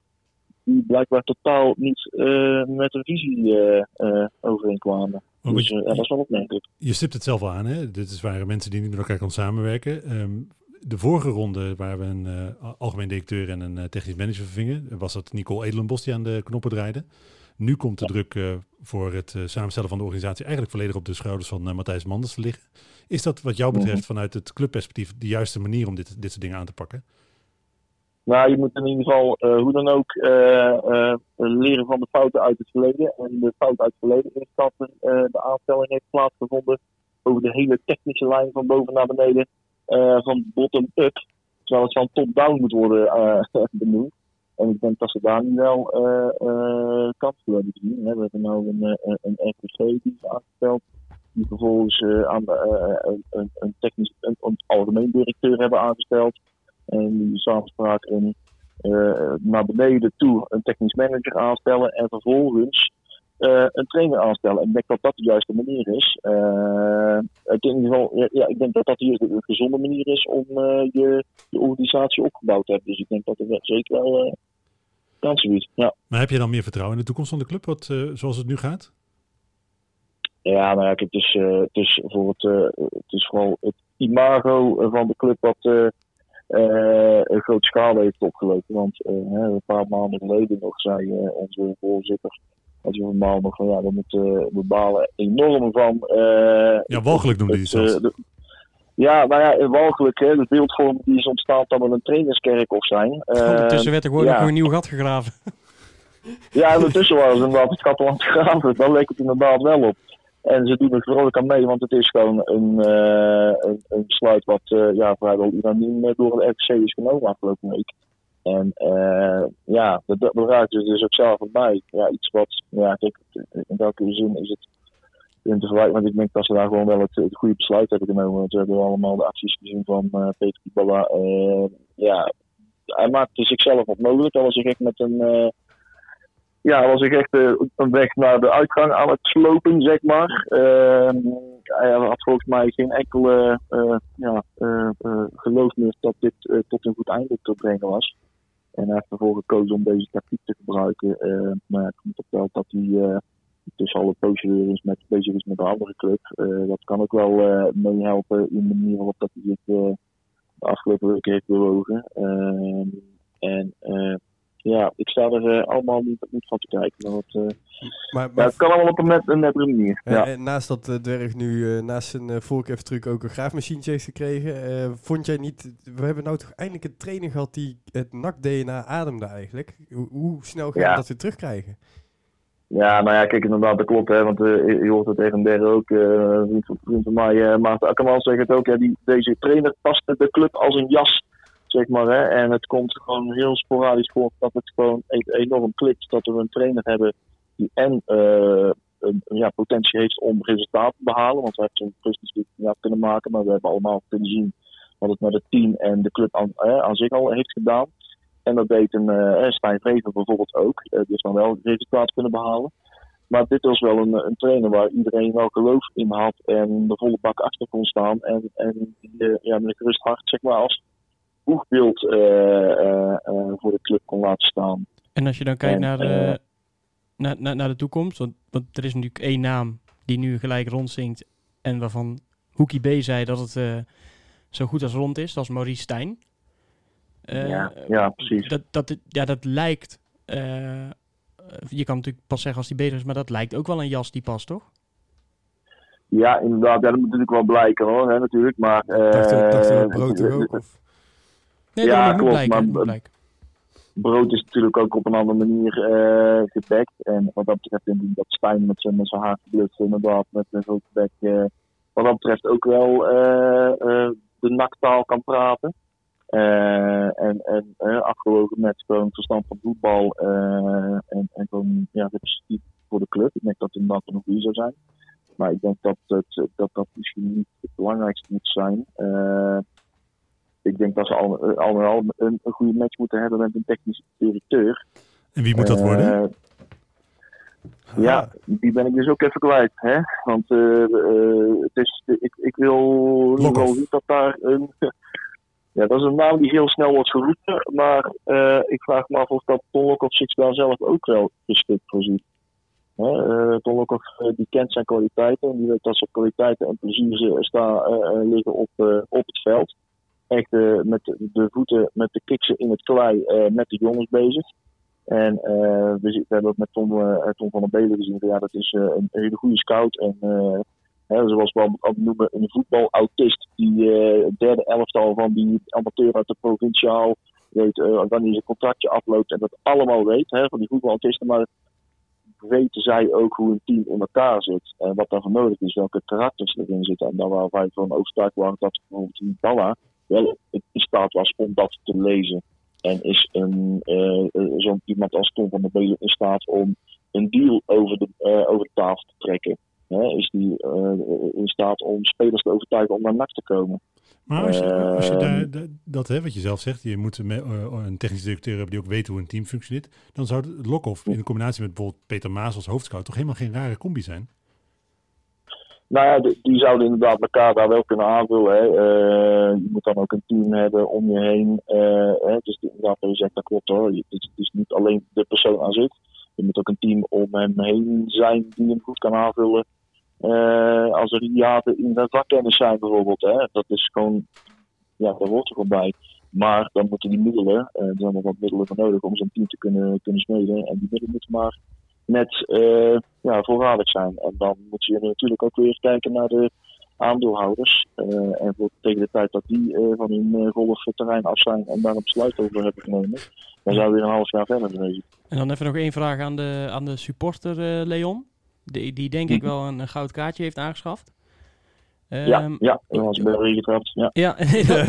die blijkbaar totaal niet met een visie eh, eh, overeenkwamen. Dus je- dat is wel opmerkelijk. Je stipt het zelf aan, hè? Dit is waren mensen die niet met elkaar konden samenwerken. Ehm, de vorige ronde, waar we een algemeen directeur en een technisch manager vervingen, was dat Nicole Edelenbos die aan de knoppen draaide. Nu komt de druk eh, voor het eh, samenstellen van de organisatie eigenlijk volledig op de schouders van eh, Matthijs Manders te liggen. Is dat wat jou betreft vanuit het clubperspectief de juiste manier om dit, dit soort dingen aan te pakken? Nou, je moet in ieder geval hoe dan ook leren van de fouten uit het verleden. En de fout uit het verleden is dat er, de aanstelling heeft plaatsgevonden over de hele technische lijn van boven naar beneden, van bottom-up. Terwijl het van top-down moet worden benoemd. En ik denk dat ze daar nu wel eh eh kans voor hebben gezien. We hebben nu een, eh, een, een RPC die aangesteld. Die vervolgens aan een, een, een technisch, een, een algemeen directeur hebben aangesteld. En die samenspraak eh, naar beneden toe een technisch manager aanstellen en vervolgens eh, een trainer aanstellen. En ik denk dat dat de juiste manier is. Eh, ik, in ieder geval, ja, ik denk dat dat hier de, de gezonde manier is om eh, je, je organisatie opgebouwd te hebben. Dus ik denk dat er wel- zeker wel kansen biedt. Ja. Maar heb je dan meer vertrouwen in de toekomst van de club, wat, zoals het nu gaat? Ja, nou ja, kijk, het is, het is voor het, het is vooral het imago van de club wat een grote schade heeft opgelopen. Want een paar maanden geleden nog zei onze voorzitter, als we normaal nog van ja, we moeten we balen enorm van. eh, Ja, walgelijk noemde het zelfs. eh, de- ja, nou ja, walgelijk, hè, de beeldvorm die is ontstaan dat we een trainerskerkhof zijn. Eh, Ondertussen werd er gewoon ja. nog een nieuw gat gegraven. ja, ondertussen was het inderdaad het gat al aan het graven. Daar leek het inderdaad wel op. En ze doen er vrolijk aan mee, want het is gewoon een, eh, een, een besluit wat eh, ja, vrijwel unaniem eh, door de RKC is genomen afgelopen week. En eh, ja, dat, dat raakt dus ook zelf bij. Ja, iets wat, ja, kijk, in welke zin is het in te vergelijken, want ik denk dat ze daar gewoon wel het, goede besluit hebben genomen. Want we hebben allemaal de acties gezien van eh Peter Kibala. Eh, ja, hij maakte zichzelf wat mogelijk. Dat was gek met een, ja, was ik echt een weg naar de uitgang aan het slopen, zeg maar. Ehm, hij had volgens mij geen enkele ja, geloof meer dat dit tot een goed einde te brengen was. En hij heeft ervoor gekozen om deze tactiek te gebruiken. Eh, maar ik heb verteld dat hij eh tussen alle eens met, bezig is met een andere club. Eh, dat kan ook wel eh, meehelpen in de manier waarop dat hij zich de afgelopen weken heeft bewogen. Ehm, en ja, ik sta er eh, allemaal niet, van te kijken. Want, eh, Maar, ja, maar het kan allemaal op een, net, een nettere manier. eh, Ja. en naast dat eh, Dwerg nu eh, naast zijn uh, ook een graafmachientje heeft gekregen, eh, vond jij niet... We hebben nou toch eindelijk een trainer gehad die het NAC-DNA ademde eigenlijk. Hoe, hoe snel gaan Ja. we dat weer terugkrijgen? Ja, nou ja, kijk, inderdaad, dat klopt. Hè, want eh, je hoort het tegen der ook. eh, een vriend, van- vriend van mij, eh Maarten Akkerman, zegt het ook. Ja, die, deze trainer past de club als een jas, zeg maar. Hè, en het komt gewoon heel sporadisch voor dat het gewoon e- enorm klikt. Dat we een trainer hebben die en eh, een, ja, potentie heeft om resultaten te behalen. Want we hebben zo'n prestatie ja, kunnen maken. Maar we hebben allemaal kunnen zien wat het met het team en de club aan, zich al heeft gedaan. En dat deed een eh Stijn Vreven bijvoorbeeld ook. Die heeft dan wel resultaat kunnen behalen. Maar dit was wel een, een trainer waar iedereen wel geloof in had en de volle bak achter kon staan. En, en eh, ja, met een gerust hart zeg maar, als boegbeeld eh, eh, eh, voor de club kon laten staan. En als je dan kijkt En, naar, eh, de, naar, naar, naar de toekomst, want, want er is natuurlijk één naam die nu gelijk rondzinkt en waarvan Hoekie B zei dat het eh, zo goed als rond is, dat is Maurice Stijn. Eh, ja, ja, precies. dat, dat, ja, dat lijkt, eh, je kan natuurlijk pas zeggen als die bezig is, maar dat lijkt ook wel een jas die past, toch? Ja, inderdaad. Ja, dat moet natuurlijk wel blijken hoor, hè, natuurlijk. Maar, eh, dacht je dacht je brood toch ook? Of? Nee, Ja, dat klopt, blijken. maar- blijken. brood is natuurlijk ook op een andere manier eh gedekt. En wat dat betreft denk ik dat Stijn met zijn, met zijn haakblut inderdaad met een grote bek eh, wat dat betreft ook wel eh, eh, de naktaal kan praten. Eh, en en eh, afgewogen met gewoon verstand van voetbal eh, en, en gewoon ja, representatief voor de club. Ik denk dat het inderdaad nog goede zou zijn. Maar ik denk dat het, dat, dat misschien niet het belangrijkste moet zijn. Ik denk dat ze al, eh, al, al een, een goede match moeten hebben met een technisch directeur. En wie moet dat worden? Eh, ja, die ben ik dus ook even kwijt. Hè? Want eh, het is, ik, ik wil wel niet dat daar een. Ja, dat is een naam die heel snel wordt geroepen. Maar ik vraag me af of dat Ton Lokhoff zich daar zelf ook wel geschikt voor ziet. Lokhoff eh, die kent zijn kwaliteiten. En die weet dat zijn kwaliteiten en plezier ze- sta, eh, liggen op, op het veld. Echt eh, met de, voeten, met de kiksen in het klei, eh, met de jongens bezig. En eh, we, we hebben ook met Tom, van der Belen gezien. Ja, dat is een hele goede scout. En hè, zoals we al noemen, een voetbalautist. Die het derde elftal van die amateur uit de provinciaal weet wanneer zijn contractje afloopt. En dat allemaal weet, hè, van die voetbalautisten. Maar weten zij ook hoe een team in elkaar zit. En wat daarvoor nodig is, welke karakters erin zitten. En daar waar wij van overtuigd waren dat bijvoorbeeld die Balla wel in staat was om dat te lezen. En is een, eh, eh, zo'n iemand als Tom van der Belen in staat om een deal over de, eh, over de tafel te trekken? Hè? Is die in staat om spelers te overtuigen om naar NAC te komen? Maar als je, als je daar, da- dat, hè, wat je zelf zegt, je moet een technisch directeur hebben die ook weet hoe een team functioneert, dan zou Lokhoff in combinatie met bijvoorbeeld Peter Maas als hoofdscout toch helemaal geen rare combi zijn? Nou ja, die, zouden inderdaad elkaar daar wel kunnen aanvullen. Hè. Eh, je moet dan ook een team hebben om je heen. Eh, hè. Dus inderdaad, je zegt, dat klopt hoor. Het is, niet alleen de persoon aan zich. Je moet ook een team om hem heen zijn die hem goed kan aanvullen. Eh, als er hiaten in de vakkennis zijn bijvoorbeeld. Hè. Dat is gewoon, ja, daar hoort er gewoon bij. Maar dan moeten die middelen, er zijn nog wat middelen voor nodig om zo'n team te kunnen, kunnen smeden. En die middelen moeten maar net eh, ja, voorradig zijn. En dan moet je natuurlijk ook weer kijken naar de aandeelhouders. Eh, en voor, tegen de tijd dat die eh, van hun uh, golfterrein af zijn en daar een besluit over hebben genomen, dan zijn we weer een half jaar verder geweest. En dan even nog één vraag aan de, aan de supporter eh, Leon. Die, die denk ik wel een, een goud kaartje heeft aangeschaft. ja, Ehm, ja, dat was bij getrapt. Ja. Ja,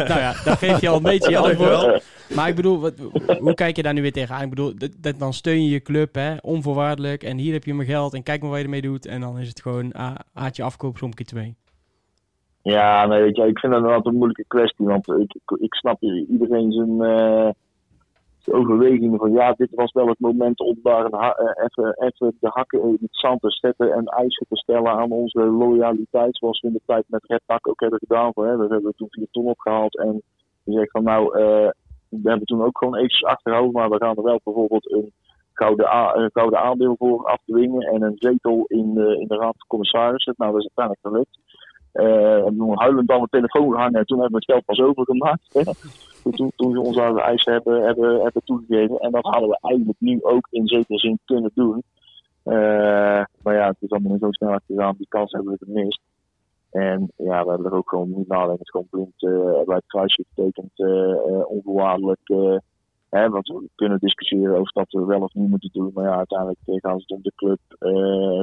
nou ja, daar geef je al een beetje je antwoord. Maar ik bedoel, wat, hoe kijk je daar nu weer tegenaan? Ik bedoel, dat, dan steun je je club, hè, onvoorwaardelijk. En hier heb je mijn geld en kijk maar wat je ermee doet. En dan is het gewoon A- Aatje afkoop, som keer twee. Ja, nee, weet je, ik vind dat inderdaad een moeilijke kwestie. Want ik, snap iedereen zijn, de overwegingen van ja, dit was wel het moment om daar een eh, even, de hakken in het zand te zetten en eisen te stellen aan onze loyaliteit, zoals we in de tijd met Red Dak ook hebben gedaan. Voor, hè. We hebben toen vier ton opgehaald en gezegd van nou, eh, we hebben toen ook gewoon eventjes achterhoofd, maar we gaan er wel bijvoorbeeld een gouden, a- gouden aandeel voor afdwingen en een zetel in, de in de raad van commissarissen. Nou, dat is uiteindelijk gelukt. We hebben toen huilend aan de telefoon en toen hebben we het geld pas overgemaakt. Hè. Toen, toen, toen ze ons aan de eisen hebben, hebben, hebben toegegeven. En dat hadden we eigenlijk nu ook in zekere zin kunnen doen. Eh, maar ja, het is allemaal niet zo snel gegaan. Die kans hebben we gemist. En ja, we hebben er ook gewoon niet nadenken. gewoon blind eh, bij het kruisje getekend. eh, onvoorwaardelijk. hè, want we kunnen discussiëren over dat we wel of niet moeten doen. Maar ja, uiteindelijk gaan ze het om de club.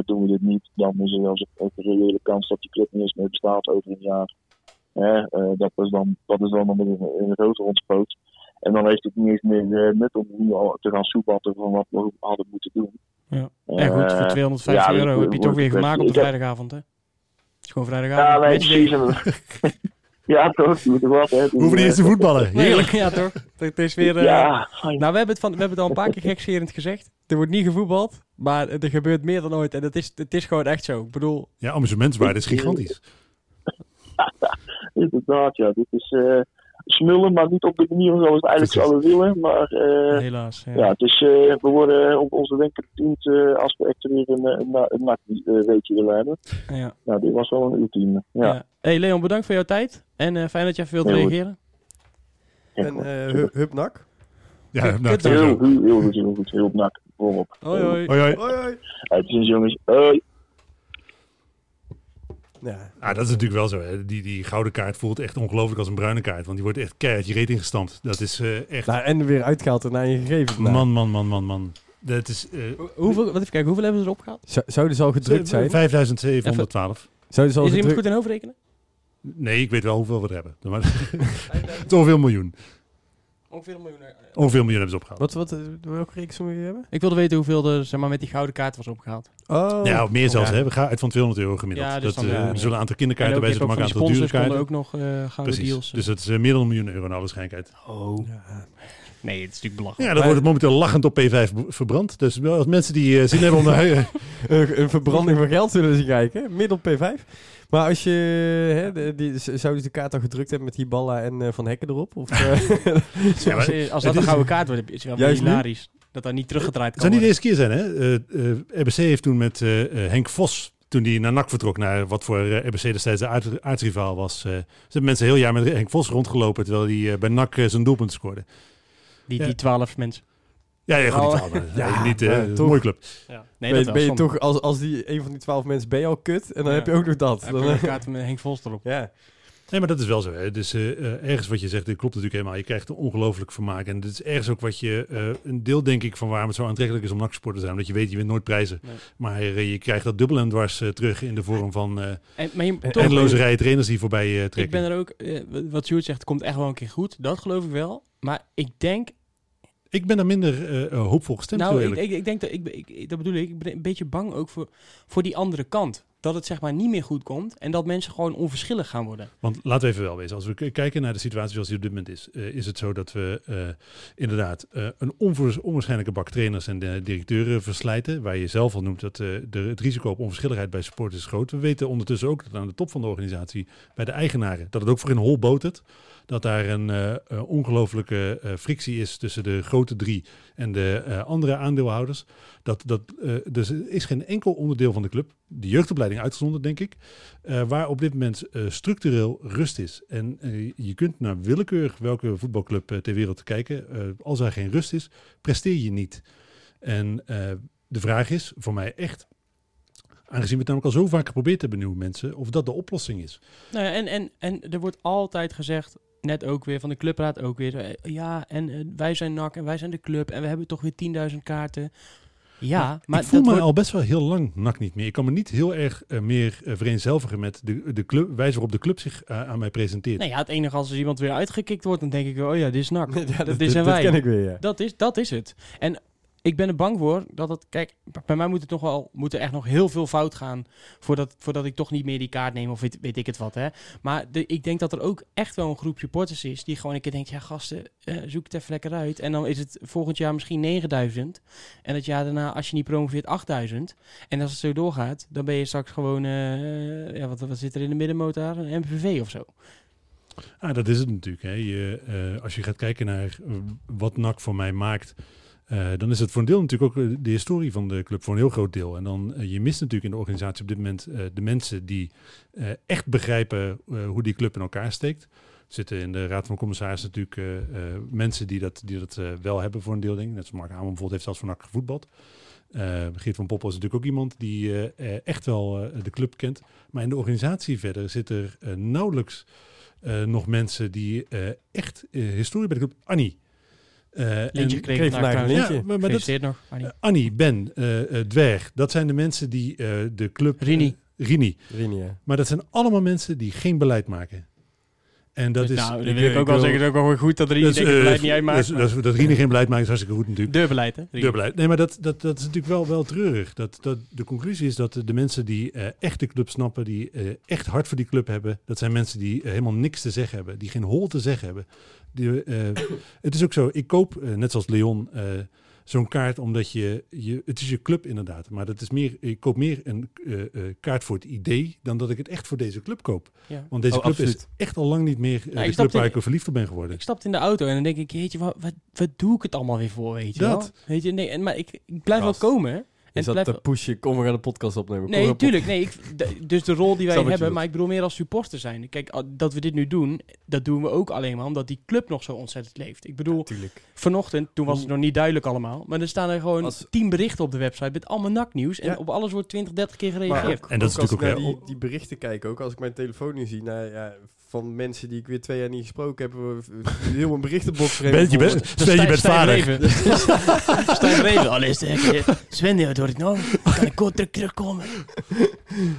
Doen we dit niet, dan is er ook een reële kans dat die club niet eens meer bestaat over een jaar. Hè, dat, is dan, dat is dan nog een, een grote ontspoot. En dan heeft het niet eens meer nut om nu al te gaan soebatten van wat we hadden moeten doen. Ja. En goed, voor 250 ja, euro heb je toch weer gemaakt op de vrijdagavond, hè? Het is gewoon Ja, vrijdagavond. nee, Matchday. precies. ja, toch? Er. Doe, Hoeven niet eens te voetballen. Heerlijk. Ja, toch? Het is weer... eh, Ja. Nou, we hebben, het van, we hebben het al een paar keer gekscherend gezegd. Er wordt niet gevoetbald, maar er gebeurt meer dan ooit. En het is, het is gewoon echt zo. Ik bedoel, Ja, amusementswaarde is gigantisch. Inderdaad, ja. Dit is eh, smullen, maar niet op de manier zoals we het eigenlijk zouden willen. Maar eh, helaas. Ja. ja, het is, eh, we worden op onze wenken bediend eh, als we echt weer een, een, een, nachtweekje willen hebben. Ja. Nou, dit was wel een ultieme. Ja. Ja. Hey Leon, bedankt voor jouw tijd. En eh, fijn dat je even wilt Heel goed. reageren. En eh Hu- Hupnak. Ja, kut- Heel, sowieso. heel, heel goed, heel goed. Heel nak. Volop. Hoi hoi. Hoi. Hoi. Ja, Ah, dat is natuurlijk wel zo. Hè. Die, die gouden kaart voelt echt ongelooflijk als een bruine kaart. Want die wordt echt keihard je reet ingestampt. Dat is eh, echt... nou, en weer uitgehaald en naar je gegeven. Nou, Man, man, man, man, man. Dat is... eh Hoe- Hoeveel, wat even kijken, hoeveel hebben ze erop gehaald? zou- Zouden ze al gedrukt zijn? 5712. Zouden ze al Is er iemand goed in hoofdrekenen? Nee, ik weet wel hoeveel we er hebben. Het is ongeveer een miljoen. Ongeveer een miljoen. Ongeveer een miljoen hebben ze opgehaald. Wat, wat, eh, welke reeks moet je hebben? Ik wilde weten hoeveel er zeg maar, met die gouden kaart was opgehaald. Oh. Ja, meer zelfs. Ja. Hè. We gaan uit van 200 euro gemiddeld. Ja, dus dat, dan, eh, ja, er ja. zullen een aantal En kinderkaarten bij zitten, maar een die aantal dure kaarten. ook nog eh gouden Precies. deals. Dus dat is eh, meer dan een miljoen euro naar alle waarschijnlijkheid. Oh. Ja. Nee, het is natuurlijk belachelijk. Ja, dat wordt het momenteel lachend op P5 b- verbrand. Dus als mensen die eh, zin hebben om naar... eh, een, verbranding van geld zullen ze kijken. Middel P5. Maar als je... Hè, de- die, z- zouden ze de kaart al gedrukt hebben met Hiballa en eh, Van Hekken erop? Of, eh, Ja, maar als, als het dat een gouden kaart wordt, is het wel nu? hilarisch. Dat dat niet teruggedraaid Het kan zou niet de eerste keer zijn, hè? Eh, eh, RBC heeft toen met eh, eh, Henk Vos, toen die naar NAC vertrok, naar wat voor eh, RBC destijds de aard, aardsrivaal was. eh ze hebben mensen heel jaar met Henk Vos rondgelopen, terwijl hij bij NAC zijn doelpunt scoorde. Die, Ja. die twaalf mensen. Ja, ja, goed. Oh. die ja, Ja, niet, toch. mooie club. Ja. Nee, ben, dat ben je toch, als, als die een van die twaalf mensen ben je al kut en dan Ja. heb je ook nog dat. Heb Dan, je een eh, kaart met Henk Vols erop. ja. Nee, maar dat is wel zo. Hè. Dus eh, ergens wat je zegt, dit klopt natuurlijk helemaal. Je krijgt een ongelooflijk vermaak. En dit is ergens ook wat je, eh, een deel denk ik van waarom het zo aantrekkelijk is om NAC-sport te zijn. Omdat je weet, je wint nooit prijzen. Nee. Maar je krijgt dat dubbel en dwars terug in de vorm van eh En, maar je, toch, eindeloze rijen trainers die voorbij eh, ik trekken. ben er ook, wat Sjoerd zegt, komt echt wel een keer goed. Dat geloof ik wel. Maar ik denk, Ik ben daar minder eh, eh, hoopvol gestemd, nou, ik, ik, ik denk dat, ik, ik, dat bedoel ik, ik ben een beetje bang ook voor, voor die andere kant. Dat het zeg maar niet meer goed komt en dat mensen gewoon onverschillig gaan worden. Want laten we even wel wezen, als we kijken naar de situatie zoals die op dit moment is, eh, is het zo dat we inderdaad een onwaarschijnlijke bak trainers en de directeuren verslijten. Waar je zelf al noemt dat de, het risico op onverschilligheid bij supporters is groot. We weten ondertussen ook dat aan de top van de organisatie, bij de eigenaren, dat het ook voor een hol botert. Dat daar een eh, eh, ongelofelijke eh, frictie is tussen de grote drie en de andere aandeelhouders. Dat, dat, dus er is geen enkel onderdeel van de club, de jeugdopleiding uitgezonderd denk ik, waar op dit moment structureel rust is. En je kunt naar willekeurig welke voetbalclub ter wereld kijken. als er geen rust is, presteer je niet. En de vraag is voor mij echt, aangezien we het namelijk al zo vaak geprobeerd hebben, nieuwe mensen, of dat de oplossing is. Nou en, en, en er wordt altijd gezegd, net ook weer van de clubraad ook weer, eh, ja, en eh, wij zijn NAC en wij zijn de club en we hebben toch weer 10.000 kaarten. Ja, maar ik voel dat me wordt- al best wel heel lang nak niet meer. Ik kan me niet heel erg eh, meer uh, vereenzelvigen met de, de club, wijze waarop de club zich aan mij presenteert. Nee, ja, het enige als er iemand weer uitgekikt wordt, dan denk ik wel, oh ja, dit is NAC. ja, dat, dat, is dat, en wij. ken ik weer, ja. Dat is, dat is het. En ik ben er bang voor dat het... Kijk, bij mij moet het nog wel... Moet er echt nog heel veel fout gaan... Voordat, voordat ik toch niet meer die kaart neem of weet, ik het wat, hè. Maar ik denk dat er ook echt wel een groep supporters is... die gewoon een keer denkt... Ja, gasten, eh, zoek het even lekker uit. En dan is het volgend jaar misschien 9000. En het jaar daarna, als je niet promoveert, 8000. En als het zo doorgaat, dan ben je straks gewoon... eh, ja, wat, wat zit er in de middenmoot daar? Een MPV of zo. Ah, dat is het natuurlijk. Hè. Je, eh, als je gaat kijken naar wat NAC voor mij maakt, eh, dan is het voor een deel natuurlijk ook eh, de historie van de club voor een heel groot deel. En dan eh, je mist natuurlijk in de organisatie op dit moment de mensen die echt begrijpen hoe die club in elkaar steekt. Er zitten in de Raad van Commissarissen natuurlijk mensen die dat, die dat wel hebben voor een deel ding. Net zoals Mark Hamer bijvoorbeeld heeft zelfs voor NAC gevoetbald. Geert van Poppel is natuurlijk ook iemand die echt wel de club kent. Maar in de organisatie verder zit er nauwelijks nog mensen die echt historie bij de club... Annie. Eh, Lintje en- gekregen kreeg vandaag vandaag een lintje. Ja, maar, maar dat, Gefeliciteerd nog, Arnie. eh, Annie, Ben, eh, eh, Dwerg, dat zijn de mensen die eh, de club... Rini. Rini. Rini, ja. Maar dat zijn allemaal mensen die geen beleid maken. En dat Dus is... nou, dan wil ik ook wel zeggen, het ook wel weer goed dat er het eh, beleid niet uitmaakt. dat, is- dat, dat Rini geen beleid maakt is hartstikke goed natuurlijk. Deurbeleid, hè? Deurbeleid. Nee, maar dat, dat, dat is natuurlijk wel, wel treurig. Dat, dat, de conclusie is dat de, mensen die eh, echt de club snappen, die eh, echt hard voor die club hebben, dat zijn mensen die helemaal niks te zeggen hebben, die geen hol te zeggen hebben. Die, het is ook zo, ik koop, net zoals Leon, zo'n kaart omdat je, je, het is je club inderdaad, maar dat is meer, ik koop meer een eh, eh, kaart voor het idee dan dat ik het echt voor deze club koop. Ja. Want deze Oh, club is echt al lang niet meer ik de club waar ik verliefd op ben geworden. Ik stapte in de auto en dan denk ik, jeetje, wat, wat, wat doe ik het allemaal weer voor, weet je Dat. wel? Weet je, nee, en, maar ik, ik blijf Gast. wel komen, Is dat te pushen? Kom, we gaan de podcast opnemen. Kom, Nee, tuurlijk. Nee, ik, dus de rol die wij hebben, maar ik bedoel meer als supporter zijn. Kijk, dat we dit nu doen, dat doen we ook alleen maar omdat die club nog zo ontzettend leeft. Ik bedoel, vanochtend, toen was het nog niet duidelijk allemaal, maar er staan er gewoon Als- tien berichten op de website met allemaal naknieuws en Ja. op alles wordt 20, 30 keer Maar gereageerd. ook, En dat is ook als natuurlijk ik ook naar die, die berichten kijk, ook als ik mijn telefoon nu zie, nou, ja, van mensen die ik weer twee jaar niet gesproken heb, we- heel een berichtenbox Ben, je bent, Sven, je bent vader. Stijn Reven. Alles Sven, wat hoor ik nou? Kan ik kort terug terugkomen?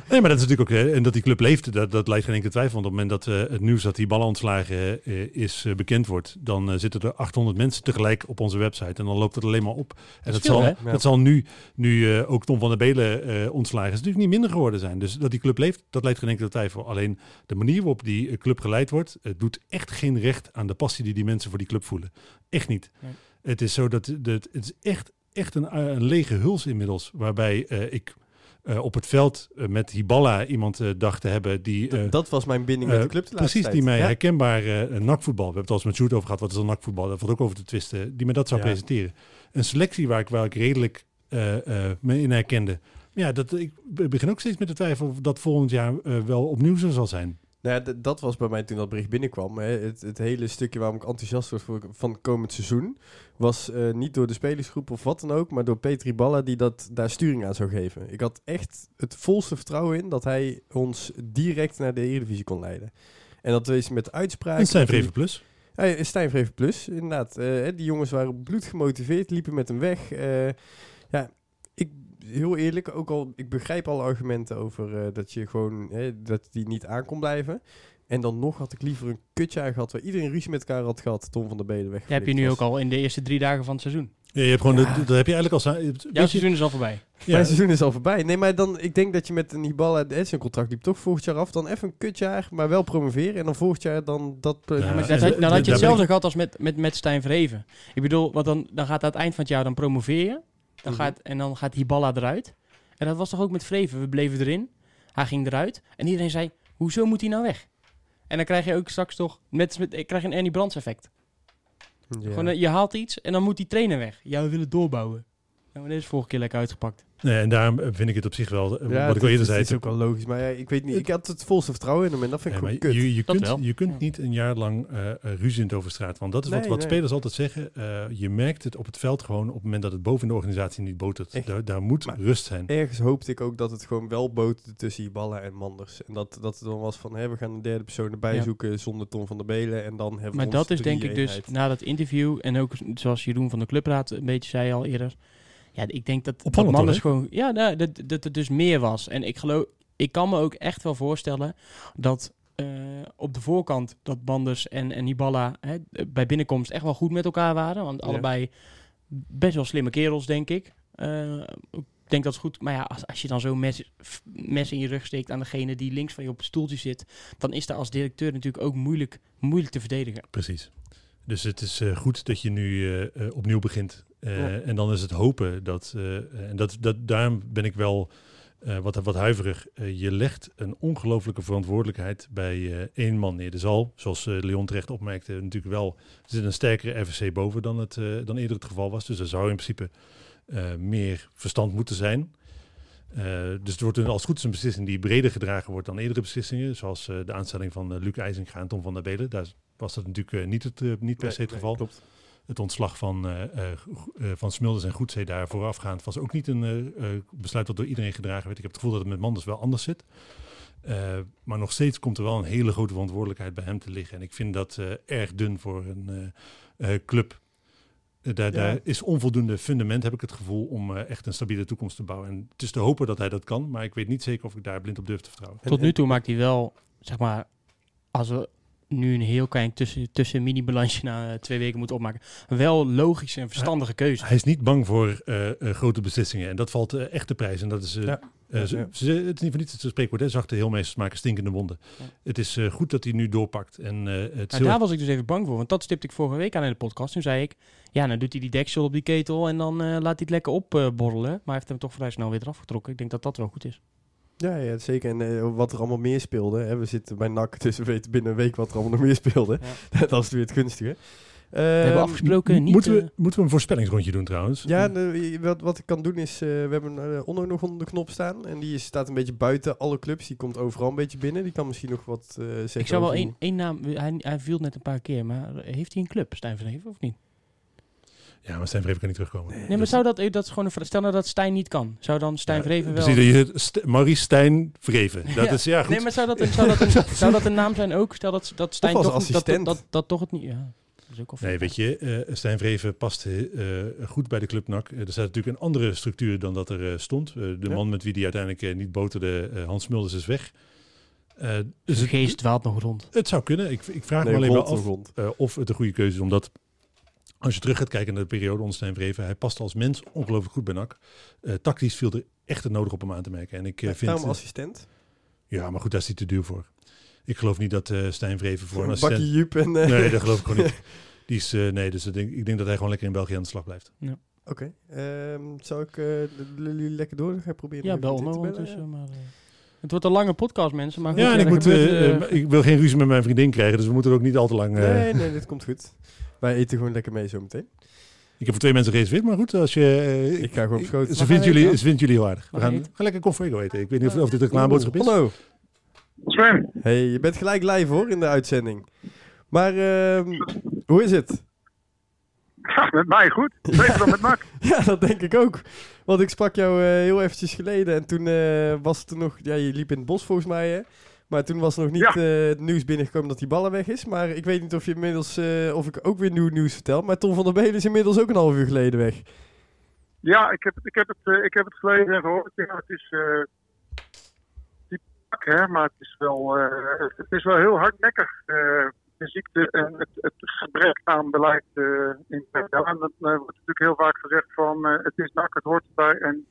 Nee, maar dat is natuurlijk ook, hè, en dat die club leeft, dat, dat lijkt geen enkele twijfel. Want op het moment dat eh, het nieuws dat die ballen ontslagen eh, is eh, bekend wordt, dan eh, zitten er 800 mensen tegelijk op onze website. En dan loopt het alleen maar op. En dat, veel, zal? Ja. dat zal nu, nu eh, ook Tom van der Belen eh, ontslagen is, natuurlijk niet minder geworden zijn. Dus dat die club leeft, dat lijkt geen enkele twijfel. Alleen de manier waarop die eh, club geleid wordt, het doet echt geen recht aan de passie die die mensen voor die club voelen. Echt niet. Nee. Het is zo dat, dat het is echt, echt een, een lege huls inmiddels, waarbij eh, ik eh, op het veld eh, met Hiballa iemand eh, dacht te hebben die... eh, dat was mijn binding met de eh, club de Precies, die mij Ja. herkenbaar eh nakvoetbal, we hebben het al eens met Sjoerd over gehad, wat is dan nakvoetbal, dat valt ook over te twisten, die me dat zou Ja. presenteren. Een selectie waar ik, waar ik redelijk eh, eh, me in herkende. Ja, dat, ik begin ook steeds met de twijfel of dat volgend jaar eh, wel opnieuw zo zal zijn. Nou ja, dat was bij mij toen dat bericht binnenkwam. Hè. Het, het hele stukje waarom ik enthousiast was voor, van het komend seizoen... was eh, niet door de spelersgroep of wat dan ook... maar door Petri Balla die dat, daar sturing aan zou geven. Ik had echt het volste vertrouwen in... dat hij ons direct naar de Eredivisie kon leiden. En dat wees met uitspraken... En zijn Vreven Plus. Hey, Stijn Vreven Plus, inderdaad. Eh, die jongens waren bloed gemotiveerd, liepen met hem weg. Eh, ja, heel eerlijk, ook al, ik begrijp alle argumenten over eh, dat je gewoon, hè, dat die niet aan kon blijven. En dan nog had ik liever een kutjaar gehad waar iedereen ruzie met elkaar had gehad. Tom van der Beden weg. Dat heb je nu ook al in de eerste drie dagen van het seizoen. Ja, je hebt gewoon, Ja. de- dat heb je eigenlijk al... Jouw seizoen is al voorbij. ja, Mijn seizoen is al voorbij. Nee, maar dan, ik denk dat je met een Hiballa, hè, zijn contract liep toch volgend jaar af. Dan even een kutjaar, maar wel promoveren. En dan volgend jaar dan dat... Ja, Ja, maar dat, daar dan had je ik- hetzelfde gehad als met, met, met Stijn Vreven. Ik bedoel, want dan, dan gaat aan het eind van het jaar, dan promoveer je. Dan Mhm. gaat, en dan gaat Hiballa eruit. En dat was toch ook met Vreven. We bleven erin. Hij ging eruit. En iedereen zei, hoezo moet hij nou weg? En dan krijg je ook straks toch, met, met, krijg je een Ernie Brands effect. ja. Gewoon, eh, je haalt iets en dan moet die trainer weg. Ja, we willen doorbouwen. Ja, maar dit is vorige keer lekker uitgepakt. Nee, en daarom vind ik het op zich wel, eh, Ja, wat ik al eerder is- zei, Het is ook wel logisch, maar ja, ik weet niet. Ik had het volste vertrouwen in hem en dat vind ik maar kut. je, je Dat kunt, wel. je kunt niet een jaar lang eh eh, ruziend over straat. Want dat is wat, Nee, wat nee. spelers altijd zeggen. eh, je merkt het op het veld gewoon op het moment dat het boven de organisatie niet botert. Daar, daar moet Maar- rust zijn. Ergens hoopte ik ook dat het gewoon wel boterde tussen Hiballa en Manders. En dat, dat het dan was van, we gaan een derde persoon erbij Ja. zoeken zonder Tom van der Belen. En dan hebben we Maar dat is denk ik dus na dat interview en ook zoals Jeroen van de Clubraad een beetje zei al eerder. Ja, ik denk dat, dat Opvallend, Manders hoor, gewoon, ja, nou, dat, dat het dus meer was. En ik geloof, ik kan me ook echt wel voorstellen dat eh, op de voorkant dat Manders en, en Hiballa hè, bij binnenkomst echt wel goed met elkaar waren. Want Ja. allebei best wel slimme kerels, denk ik. Eh, ik denk dat het goed. Maar ja, als, als je dan zo'n mes, mes in je rug steekt aan degene die links van je op het stoeltje zit, dan is daar als directeur natuurlijk ook moeilijk, moeilijk te verdedigen. Precies. Dus het is eh, goed dat je nu opnieuw begint. Eh, Ja. En dan is het hopen dat, eh, en dat, dat, daarom ben ik wel eh, wat, wat huiverig. Je legt een ongelofelijke verantwoordelijkheid bij één man neer. Er zal, zoals Leon terecht opmerkte, natuurlijk wel, er zit een sterkere RVC boven dan, het, dan eerder het geval was. Dus er zou in principe meer verstand moeten zijn. Dus het wordt een, als het goed is een beslissing die breder gedragen wordt dan eerdere beslissingen. Zoals de aanstelling van Luc IJzinga en Tom van der Belen. Daar was dat natuurlijk niet, het, niet per se het geval. klopt. Het ontslag van, eh, eh, eh, van Smulders en Goedzee daar voorafgaand was ook niet een eh, eh, besluit dat door iedereen gedragen werd. Ik heb het gevoel dat het met Manders wel anders zit. Eh, maar nog steeds komt er wel een hele grote verantwoordelijkheid bij hem te liggen. En ik vind dat eh, erg dun voor een eh, eh, club. Daar, Ja. daar is onvoldoende fundament, heb ik het gevoel, om echt een stabiele toekomst te bouwen. En het is te hopen dat hij dat kan, maar ik weet niet zeker of ik daar blind op durf te vertrouwen. En- Tot nu toe maakt hij wel, zeg maar, als we nu een heel klein tussen, tussen mini-balansje na eh, twee weken moeten opmaken, wel logische en verstandige keuze. Hij is niet bang voor eh, eh, grote beslissingen. En dat valt echt de prijs. En dat is. eh, Ja. eh, Ja, ze- ja. ze- het is niet voor niets het spreekwoord. Hè? Zachte heelmeesters maken stinkende wonden. Ja. Het is eh, goed dat hij nu doorpakt. En eh, het Nou, heel- daar was ik dus even bang voor, want dat stipte ik vorige week aan in de podcast. Toen zei ik, ja, dan doet hij die deksel op die ketel en dan eh, laat hij het lekker opborrelen. maar hij heeft hem toch vrij snel weer eraf getrokken. Ik denk dat dat wel goed is. Ja, ja, zeker. En eh, wat er allemaal meer speelde. Hè? We zitten bij NAC, dus we weten binnen een week wat er allemaal nog meer speelde. dat is weer het gunstige. We hebben Ehm, afgesproken niet... moeten, eh, we, moeten we een voorspellingsrondje doen trouwens? Ja, de- wat, wat ik kan doen is, eh, we hebben uh, Onno nog onder de knop staan. En die is, staat een beetje buiten alle clubs. Die komt overal een beetje binnen. Die kan misschien nog wat eh zeggen. ik zou wel één, één naam, hij, hij viel net een paar keer, maar heeft hij een club, Stijn van Heven, of niet? Ja, maar Stijn Vreven kan niet terugkomen. Nee, maar zou dat, dat is gewoon een, stel nou dat Stijn niet kan, zou dan Stijn Ja, Vreven wel... Precies, St- Maurice Stijn Vreven. Dat Ja. is ja goed. Nee, maar zou dat, een, zou, dat een, zou dat een naam zijn ook? Stel dat, dat Stijn toch, dat, assistent. dat, dat, dat toch het niet... Ja, Nee, weet je, eh Stijn Vreven past eh, goed bij de club NAC. Eh, er staat natuurlijk een andere structuur dan dat er eh, stond. Eh, de Ja. man met wie die uiteindelijk eh, niet boterde, eh, Hans Mulders, is weg. Eh, dus De het, geest dwaalt nog rond. het zou kunnen. Ik, ik vraag Nee, me alleen maar af eh, of het een goede keuze is. Omdat als je terug gaat kijken naar de periode onder Stijn Vreven, hij past als mens ongelooflijk goed bij NAC. Eh, tactisch viel er echt het nodig op om aan te merken. En ik eh, Ja, vind... daarom assistent. ja, maar goed, daar is hij te duur voor. Ik geloof niet dat eh Stijn Vreven voor een assistent... Bakkie Jup en... eh, Nee, dat geloof ik gewoon niet. Die is, eh, nee, dus ik denk, ik denk dat hij gewoon lekker in België aan de slag blijft. Oké. Ehm, zou ik eh, jullie lekker door gaan proberen? Ja, bel me te bellen? ondertussen. Maar, eh, het wordt een lange podcast, mensen. Maar goed, ja, en ik, moet, gebeurt, eh, eh, eh, ik wil geen ruzie met mijn vriendin krijgen, dus we moeten er ook niet al te lang... eh, Nee, nee, dit komt goed. Wij eten gewoon lekker mee zometeen. Ik heb voor twee mensen gereserveerd, maar goed, als je... eh, Ik ga gewoon op schoot. Ze vindt, hij jullie, ze vindt jullie heel aardig. We gaan, we lekker Confuego eten. Ik weet niet of, of dit een reclameboodschap is. Hallo. Sven, Hey, je bent gelijk live hoor in de uitzending. Maar ehm, hoe is het? ja, met mij goed. Beter dan met Mak. Ja, dat denk ik ook. Want ik sprak jou eh, heel eventjes geleden en toen eh, was het er nog... Ja, je liep in het bos volgens mij, hè? Maar toen was er nog niet Ja. eh, het nieuws binnengekomen dat die ballen weg is. Maar ik weet niet of je inmiddels... eh, of ik ook weer nieuw nieuws vertel. Maar Tom van der Belen is inmiddels ook een half uur geleden weg. Ja, ik heb, het- ik heb, het, eh, ik heb het gelezen en gehoord. Ja, het is die pak, hè, maar het is wel, het is wel heel hardnekkig. de ziekte en het, het gebrek aan beleid in Breda. En dat wordt natuurlijk heel vaak gezegd van het is nak, het hoort erbij. En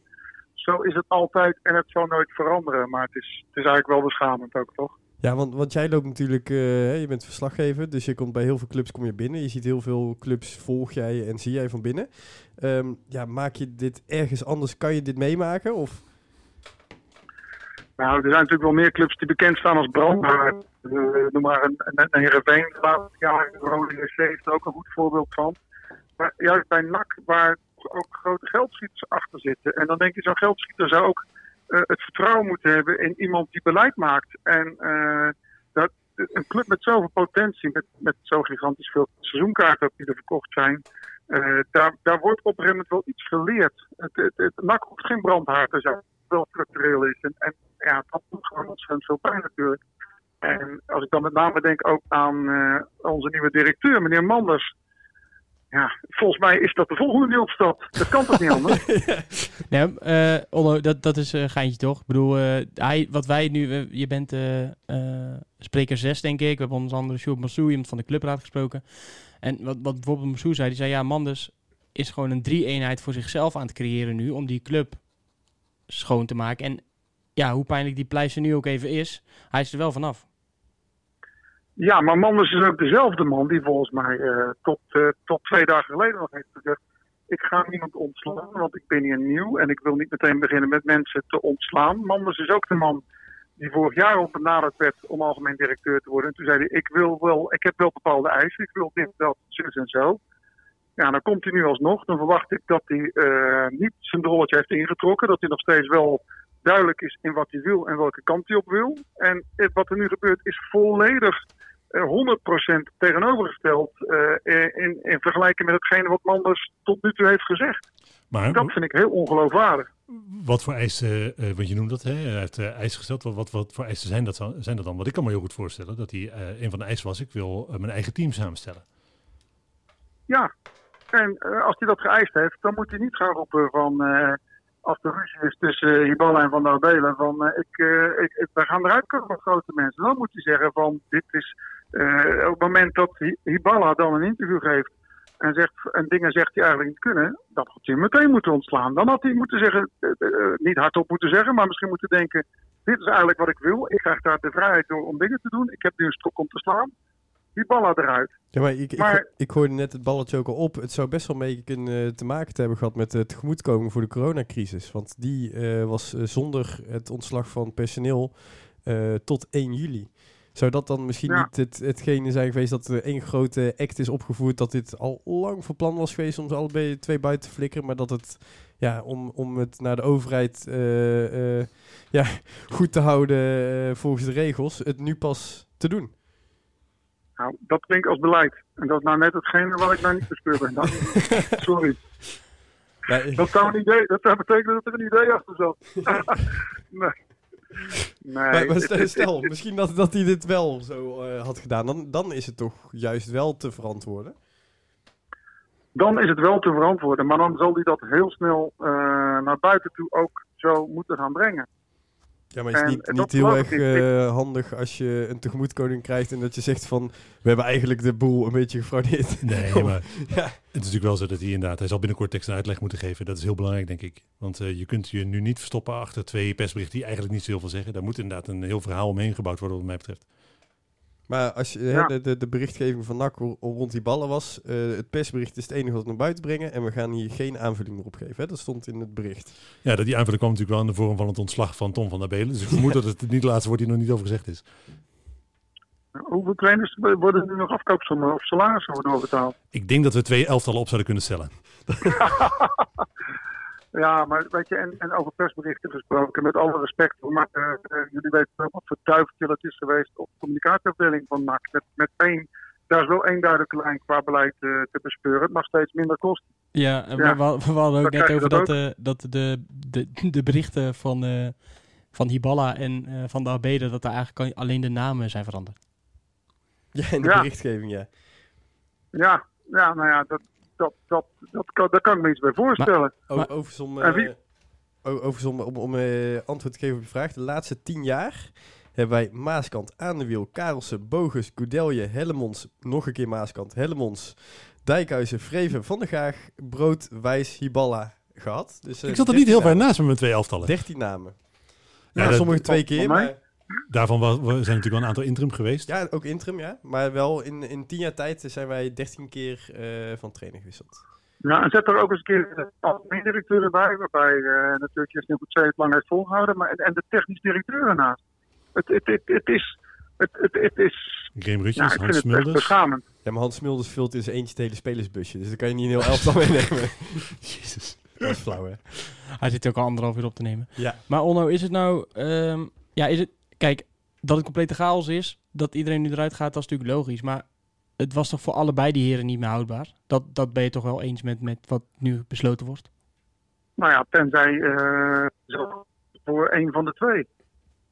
zo is het altijd en het zal nooit veranderen. Maar het is, het is eigenlijk wel beschamend ook, toch? Ja, want, want jij loopt natuurlijk... eh, je bent verslaggever, dus je komt bij heel veel clubs kom je binnen. Je ziet heel veel clubs, volg jij en zie jij van binnen. Ehm, ja, maak je dit ergens anders? Kan je dit meemaken? Of... Nou, er zijn natuurlijk wel meer clubs die bekend staan als brandhaard. Uh, noem maar een, een, een Heerenveen de laatste jaren. Rode heeft er ook een goed voorbeeld van. Maar juist bij NAC, waar ook grote geldschieters achter zitten. En dan denk je, zo'n geldschieter zou ook uh, het vertrouwen moeten hebben in iemand die beleid maakt. En uh, dat, een club met zoveel potentie, met, met zo gigantisch veel seizoenkaarten die er verkocht zijn... Uh, daar, daar wordt op een gegeven wel iets geleerd. Het, het, het, geen brandhaard te wel structureel is. En, en ja, dat doet gewoon ontzettend veel pijn natuurlijk. En als ik dan met name denk ook aan onze nieuwe directeur, meneer Manders. Ja, volgens mij is dat de volgende opstapt. Dat kan toch niet anders? nee, uh, Onno, dat, dat is een geintje toch? Ik bedoel, uh, hij, wat wij nu... Uh, je bent spreker 6, denk ik. We hebben onder andere Sjoerd Massou, iemand van de clubraad gesproken. En wat, wat bijvoorbeeld Massou zei, die zei... Ja, Manders is gewoon een drie-eenheid voor zichzelf aan het creëren nu om die club schoon te maken. En ja, hoe pijnlijk die pleister nu ook even is, hij is er wel vanaf. Ja, maar Manders is ook dezelfde man die volgens mij eh, tot, eh, tot twee dagen geleden nog heeft gezegd: Ik ga niemand ontslaan, want ik ben hier nieuw en ik wil niet meteen beginnen met mensen te ontslaan. Manders is ook de man die vorig jaar al benaderd werd om algemeen directeur te worden. En toen zei hij: Ik, wil wel, ik heb wel bepaalde eisen, ik wil dit, dat, zus en zo. Ja, dan komt hij nu alsnog. Dan verwacht ik dat hij eh, niet zijn rolletje heeft ingetrokken, dat hij nog steeds wel duidelijk is in wat hij wil en welke kant hij op wil. En wat er nu gebeurt is volledig eh, 100% tegenovergesteld eh, in, in vergelijking met hetgene wat Manders tot nu toe heeft gezegd. Maar Dat vind ik heel ongeloofwaardig. wat voor eisen, eh want je noemt dat, hè? hij heeft eh, eisen gesteld. Wat, wat, wat voor eisen zijn dat, zijn dat dan? Want ik kan me heel goed voorstellen dat hij, eh, een van de eisen was, ik wil eh, mijn eigen team samenstellen. Ja, en eh, als hij dat geëist heeft, dan moet hij niet gaan roepen van... eh, als de ruzie is tussen uh, Hiballa en Van der Belen, van eh, ik, eh, ik, ik, wij gaan eruit komen met grote mensen. Dan moet hij zeggen van dit is... eh, op het moment dat Hi- Hiballa dan een interview geeft en, zegt, en dingen zegt die eigenlijk niet kunnen, dan had hij meteen moeten ontslaan. Dan had hij moeten zeggen, eh, eh, niet hardop moeten zeggen, maar misschien moeten denken... Dit is eigenlijk wat ik wil. Ik krijg daar de vrijheid door om dingen te doen. Ik heb nu een stok om te slaan. Hiballa eruit. Ja, maar ik, ik, Maar- ik hoorde net het balletje ook al op. Het zou best wel mee kunnen eh, te maken te hebben gehad met de tegemoetkoming voor de coronacrisis. Want die eh, was eh, zonder het ontslag van personeel tot 1 juli. Zou dat dan misschien Ja. niet het, hetgene zijn geweest dat er één grote act is opgevoerd, dat dit al lang van plan was geweest om ze allebei twee buiten te flikkeren, maar dat het, ja, om, om het naar de overheid ja, goed te houden volgens de regels, het nu pas te doen? Nou, dat klinkt als beleid. En dat is nou net hetgene waar ik nou niet bespeur ben. Dan. Sorry. Nee, Dat zou, een idee, dat betekenen dat er een idee achter zat. nee. Nee. Maar, stel, misschien dat, dat hij dit wel zo eh, had gedaan. Dan, dan is het toch juist wel te verantwoorden. Dan is het wel te verantwoorden. Maar dan zal hij dat heel snel eh, naar buiten toe ook zo moeten gaan brengen. Ja, maar is het En niet, niet heel erg eh, handig als je een tegemoetkoning krijgt en dat je zegt van... We hebben eigenlijk de boel een beetje gefraudeerd. Nee, maar Ja. het is natuurlijk wel zo dat hij inderdaad, hij zal binnenkort tekst en uitleg moeten geven. Dat is heel belangrijk, denk ik. Want eh, je kunt je nu niet verstoppen achter twee persberichten die eigenlijk niet zo heel veel zeggen. Daar moet inderdaad een heel verhaal omheen gebouwd worden, wat mij betreft. Maar als je, Ja. de, de, de berichtgeving van NAC ro- rond die ballen was... eh, het persbericht is het enige wat we naar buiten brengen... en we gaan hier geen aanvulling meer op geven. Hè? Dat stond in het bericht. Ja, dat die aanvulling kwam natuurlijk wel in de vorm van het ontslag van Tom van der Belen. Dus ik vermoed dat het niet de laatste wordt die nog niet over gezegd is. Hoeveel trainers worden nu nog afkoopsommen of salarissen worden overbetaald? Ik denk dat we twee elftallen op zouden kunnen stellen. Ja, maar weet je, en, en over persberichten gesproken, met alle respect, maar eh, eh, jullie weten ook wat voor duiveltje het is geweest op de communicatieafdeling van NAC. Met, met één, daar is wel één duidelijke lijn qua beleid eh, te bespeuren. Het mag steeds minder kosten. Ja, we, we hadden ook dan net over dat dat, eh, dat de, de, de berichten van, eh, van Hiballa en eh, van de Abede, dat er eigenlijk alleen de namen zijn veranderd. Ja, in de Ja. berichtgeving, ja. Ja, ja nou ja, dat, dat, dat, dat kan, daar kan ik me iets bij voorstellen. Maar- overigens om, En wie- eh, overigens om, om, om eh, antwoord te geven op je vraag. De laatste tien jaar hebben wij Maaskant, Aan de Wiel, Karelsen, Bogus, Goudelje, Hellemons, nog een keer Maaskant, Hellemons, Dijkhuizen, Vreven, Van der Gaag, Brood, Wijs, Hiballa gehad. Dus, eh, ik zat er niet 13 heel ver naast met mijn twee elftallen. 13 namen. Ja, sommige twee keer, maar Daarvan wa- zijn natuurlijk wel een aantal interim geweest. ja, ook interim, ja. Maar wel in, in tien jaar tijd zijn wij 13 keer eh, van trainer gewisseld. Ja, en zet er ook eens een keer de algemeen directeur bij, waarbij eh, natuurlijk Justin Goedzee het lang heeft volgehouden, maar, en, en de technisch directeur ernaast. Het, het, het, het is... Het, het, het is ja, Rutjens, ik Hans Smulders. Ja, maar Hans Smulders vult in zijn eentje het hele spelersbusje. Dus dan kan je niet een heel elftal meenemen. Jezus. Dat is flauw, hè? Hij zit ook al anderhalf uur op te nemen. Ja. Maar Onno, is het nou... ehm, ja, is het... Kijk, dat het complete chaos is, dat iedereen nu eruit gaat, dat is natuurlijk logisch. Maar het was toch voor allebei die heren niet meer houdbaar? Dat, dat ben je toch wel eens met, met wat nu besloten wordt? Nou ja, tenzij eh, voor een van de twee.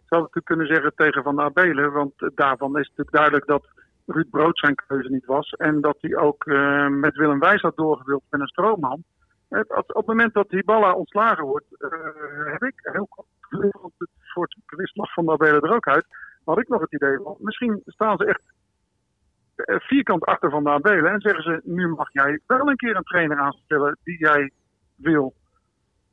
Zou ik natuurlijk kunnen zeggen tegen Van der Abelen, want daarvan is natuurlijk duidelijk dat Ruud Brood zijn keuze niet was. En dat hij ook eh, met Willem Wijs had doorgewild met een stroomman. Eh, Op het moment dat Hiballa ontslagen wordt, heb ik heel kort, voor het gewist lag Van Abelen er ook uit, had ik nog het idee misschien staan ze echt eh, vierkant achter Van der Belen en zeggen ze, nu mag jij wel een keer een trainer aanstellen die jij wil.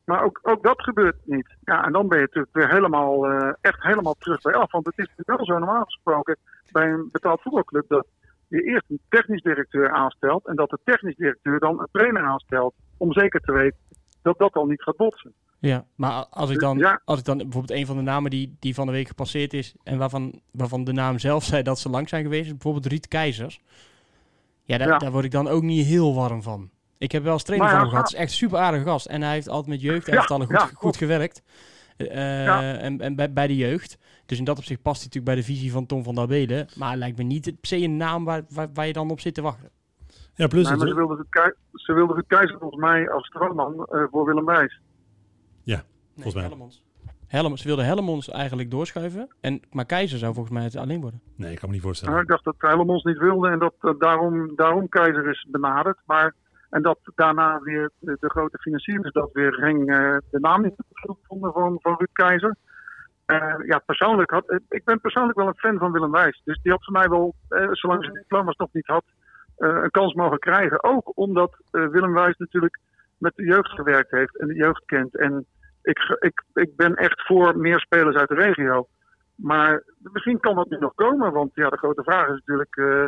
Maar ook, ook dat gebeurt niet. Ja, en dan ben je natuurlijk weer helemaal, eh, echt helemaal terug bij af. Want het is wel zo normaal gesproken bij een betaald voetbalclub dat je eerst een technisch directeur aanstelt en dat de technisch directeur dan een trainer aanstelt. Om zeker te weten dat dat al niet gaat botsen. Ja, maar als ik dan, Ja. als ik dan bijvoorbeeld een van de namen die, die van de week gepasseerd is en waarvan, waarvan de naam zelf zei dat ze lang zijn geweest, is bijvoorbeeld Ruud Keizers. Ja, daar, Ja. daar word ik dan ook niet heel warm van. Ik heb wel eens trainer van hem gehad. Het is echt een super aardige gast. En hij heeft altijd met jeugdelftallen Ja, goed, ja, goed klopt. gewerkt. Eh, Ja. En, en bij, bij de jeugd. Dus in dat opzicht past hij natuurlijk bij de visie van Tom van der Belen. Maar het lijkt me niet per se een naam waar, waar, waar je dan op zit te wachten. Ja, plus Nee, het, maar ze wilden het, ze wilden het keizer volgens mij als stroomman eh, voor Willem Wijs. Volgens mij. Ze wilden Hellemons eigenlijk doorschuiven. En, maar Keizer zou volgens mij het alleen worden. nee, ik kan me niet voorstellen. Nou, ik dacht dat Helmond niet wilde en dat eh, daarom, daarom keizer is benaderd. Maar, en dat daarna weer de, de grote financiers dat weer ging, eh, de naam niet vonden van, van Ruud Keizer. Eh, ja, persoonlijk had, ik ben persoonlijk wel een fan van Willem Wijs. Dus die had voor mij wel, eh, zolang ze diploma's nog niet had, eh, een kans mogen krijgen. Ook omdat eh, Willem Wijs natuurlijk met de jeugd gewerkt heeft en de jeugd kent. En ik, ik, ik ben echt voor meer spelers uit de regio. Maar misschien kan dat nu nog komen, want ja, de grote vraag is natuurlijk eh,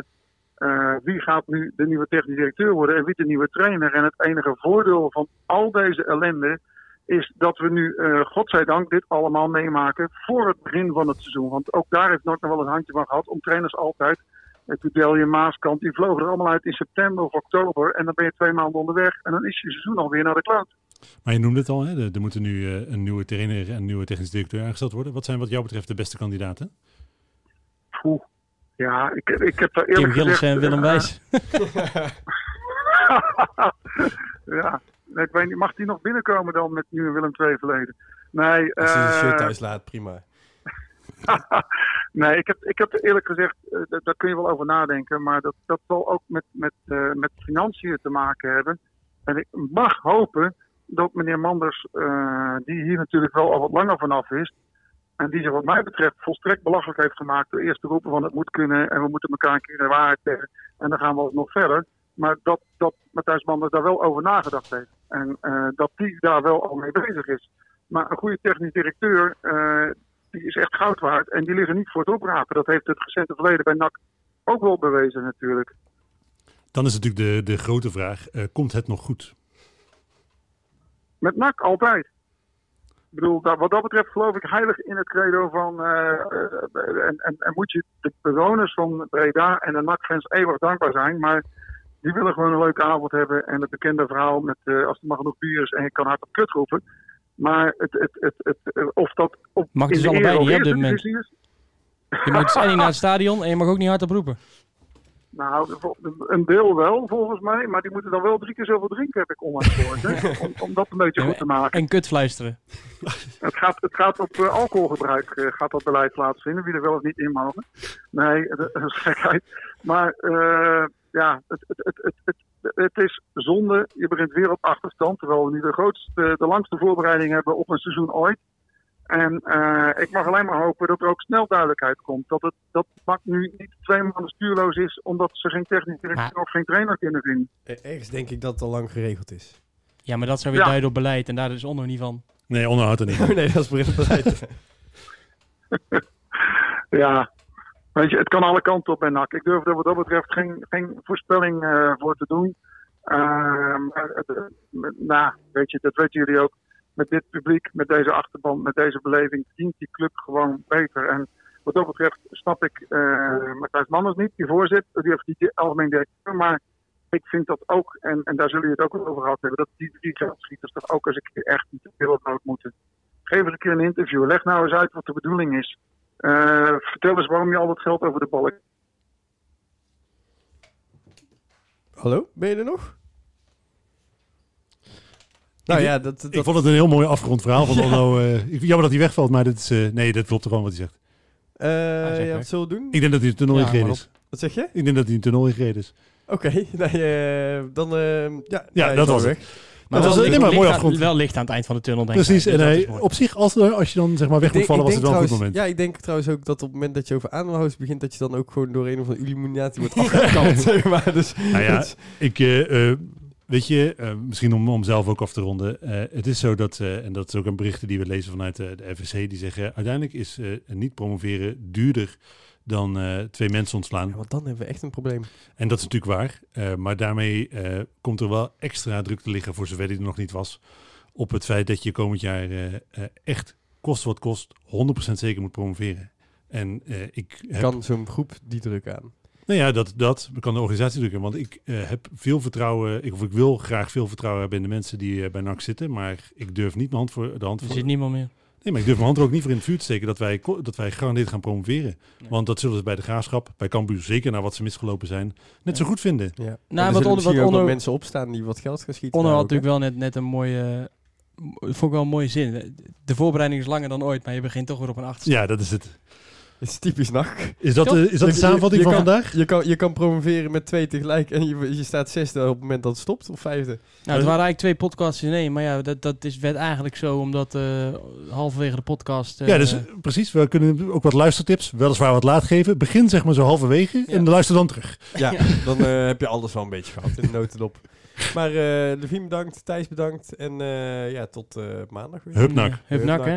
eh, wie gaat nu de nieuwe technisch directeur worden en wie de nieuwe trainer. En het enige voordeel van al deze ellende is dat we nu, eh godzijdank, dit allemaal meemaken voor het begin van het seizoen. Want ook daar heeft NOC nog wel een handje van gehad om trainers altijd. Het Tudelje, Maaskant, die vlogen er allemaal uit in september of oktober. En dan ben je twee maanden onderweg en dan is je seizoen alweer naar de kloot. Maar je noemde het al, hè? er er moet nu eh, een nieuwe trainer en een nieuwe technisch directeur aangesteld worden. Wat zijn wat jou betreft de beste kandidaten? Poeh. Ja, ik, ik heb daar Kim eerlijk en gezegd... Willem eh, Wijs. ja, nee, ik weet niet, mag die nog binnenkomen dan met nu een Willem II verleden? Nee, Als hij zijn shirt eh, thuis laat, prima. nee ik, heb, ik heb er eerlijk gezegd, daar- kun je wel over nadenken, maar dat, dat zal ook met, met, eh, met financiën te maken hebben. En ik mag hopen dat meneer Manders, eh, die hier natuurlijk wel al wat langer vanaf is, en die zich wat mij betreft volstrekt belachelijk heeft gemaakt door eerst te roepen van het moet kunnen en we moeten elkaar een keer de waarheid zeggen en dan gaan we nog verder. Maar dat, dat Matthijs Manders daar wel over nagedacht heeft. En eh, dat die daar wel al mee bezig is. Maar een goede technisch directeur, eh, die is echt goud waard. En die liggen niet voor het oprapen. Dat heeft het recente verleden bij NAC ook wel bewezen natuurlijk. Dan is natuurlijk de, de grote vraag, komt het nog goed? Met NAC altijd. Ik bedoel, wat dat betreft geloof ik heilig in het credo van... eh, eh, en, en, en moet je de bewoners van Breda en de NAC-fans eeuwig dankbaar zijn. Maar die willen gewoon een leuke avond hebben. En het bekende verhaal met eh, als er maar genoeg bier is en je kan hard op kut roepen. Maar het, het, het, het, of dat op, Mag dus allebei niet, hè, op moment. Je moet en niet naar het stadion en je mag ook niet hard oproepen. Nou, een deel wel volgens mij, maar die moeten dan wel drie keer zoveel drinken, heb ik onlangs gehoord. Hè? Om, om dat een beetje goed te maken. En kut fluisteren. Het gaat, het gaat op eh, alcoholgebruik eh, gaat dat beleid plaatsvinden, wie er wel of niet in mogen. Nee, dat is gekheid. Maar eh, ja, het, het, het, het, het, het is zonde. Je begint weer op achterstand, terwijl we nu de grootste, de langste voorbereiding hebben op een seizoen ooit. En eh, ik mag alleen maar hopen dat er ook snel duidelijkheid komt. Dat het dat NAC nu niet twee maanden stuurloos is, omdat ze geen technisch directeur of geen trainer kunnen vinden. Eh, Ergens denk ik dat het al lang geregeld is. Ja, maar dat zou weer Ja. duiden op beleid en daar is Onno niet van. Nee, onderhoud er niet. Oh nee, dat is Bril beleid. Ja, weet je, het kan alle kanten op bij NAC. Ik durf er wat dat betreft geen, geen voorspelling eh, voor te doen. Met- nou, weet je, dat weten jullie ook. Met dit publiek, met deze achterban, met deze beleving, dient die club gewoon beter. En wat dat betreft snap ik eh Matthijs Manners niet, die voorzitter, die heeft die algemeen directeur. Maar ik vind dat ook, en, en daar zullen jullie het ook over gehad hebben, dat die drie geldschieters toch ook een keer echt niet de wereldnood moeten. Geef eens een keer een interview. Leg nou eens uit wat de bedoeling is. Eh, vertel eens waarom je al dat geld over de balk. Hallo, ben je er nog? Nou ja, dat, dat, Ik vond het een heel mooi afgerond verhaal van Onno. eh, ik- jammer dat hij wegvalt, maar dit is, eh, nee, dat klopt gewoon wat hij zegt. eh, ja, ook. wat zullen we doen? Ik denk dat hij een tunnel Ja, ingereden is. Wat zeg je? Ik denk dat hij een tunnel ingereden is. Oké, nee, eh, dan... ja, Ja, dat is was al het. weg. Maar dat wel, was maar mooi afgerond. wel licht aan het eind van de tunnel, denk Precies, ik. en Dus hij, is mooi. op zich, als, er- als je dan zeg maar weg moet Ik vallen, was het wel een ik goed moment. Ja, ik denk trouwens ook dat op het moment dat je over aandeelhouders begint, dat je dan ook gewoon door een of andere illuminatie wordt afgekapt. zeg maar. Dus, Nou ja, ik, eh, eh, weet je, eh, misschien om, om zelf ook af te ronden. eh, het is zo dat, eh, en dat is ook een berichten die we lezen vanuit de FSC, die zeggen uiteindelijk is niet promoveren duurder dan twee mensen ontslaan. ja, want dan hebben we echt een probleem. En dat is natuurlijk waar. maar daarmee komt er wel extra druk te liggen, voor zover die er nog niet was, op het feit dat je komend jaar echt, kost wat kost, 100% zeker moet promoveren. En ik heb Kan zo'n groep die druk aan? Nou ja, dat, dat kan de organisatie drukken. Want ik eh, heb veel vertrouwen, ik, of ik wil graag veel vertrouwen hebben in de mensen die eh, bij NAC zitten. Maar ik durf niet mijn hand voor de hand Er voor. zit niemand meer. Nee, maar ik durf mijn hand er ook niet voor in het vuur te steken dat wij, dat wij gegarandeerd gaan promoveren. Nee. Want dat zullen ze bij de graafschap, bij Cambuur zeker naar wat ze misgelopen zijn, net zo goed vinden. Ja. Nou, wat misschien wat Onno- mensen opstaan die wat geld gaan schieten. Onno daar had natuurlijk wel net, net een mooie... Dat vond ik wel een mooie zin. De voorbereiding is langer dan ooit, maar je begint toch weer op een achterstand. Ja, dat is het. Het is typisch nacht. Is dat, de, is dat de samenvatting je van kan- vandaag? Je kan, je kan promoveren met twee tegelijk en je, je staat zesde op het moment dat het stopt, of vijfde. Nou, het waren eigenlijk twee podcasts in één. Maar ja, dat, dat is, werd eigenlijk zo omdat eh, halverwege de podcast... eh, ja, dus eh, precies. We kunnen ook wat luistertips, weliswaar wat laat geven. Begin zeg maar zo halverwege Ja. en luister dan terug. Ja, dan eh, heb je alles wel een beetje gehad in de notendop. Maar eh Levine bedankt, Thijs bedankt en eh, ja, tot eh, maandag weer. Hupnak. Hupnak, hè?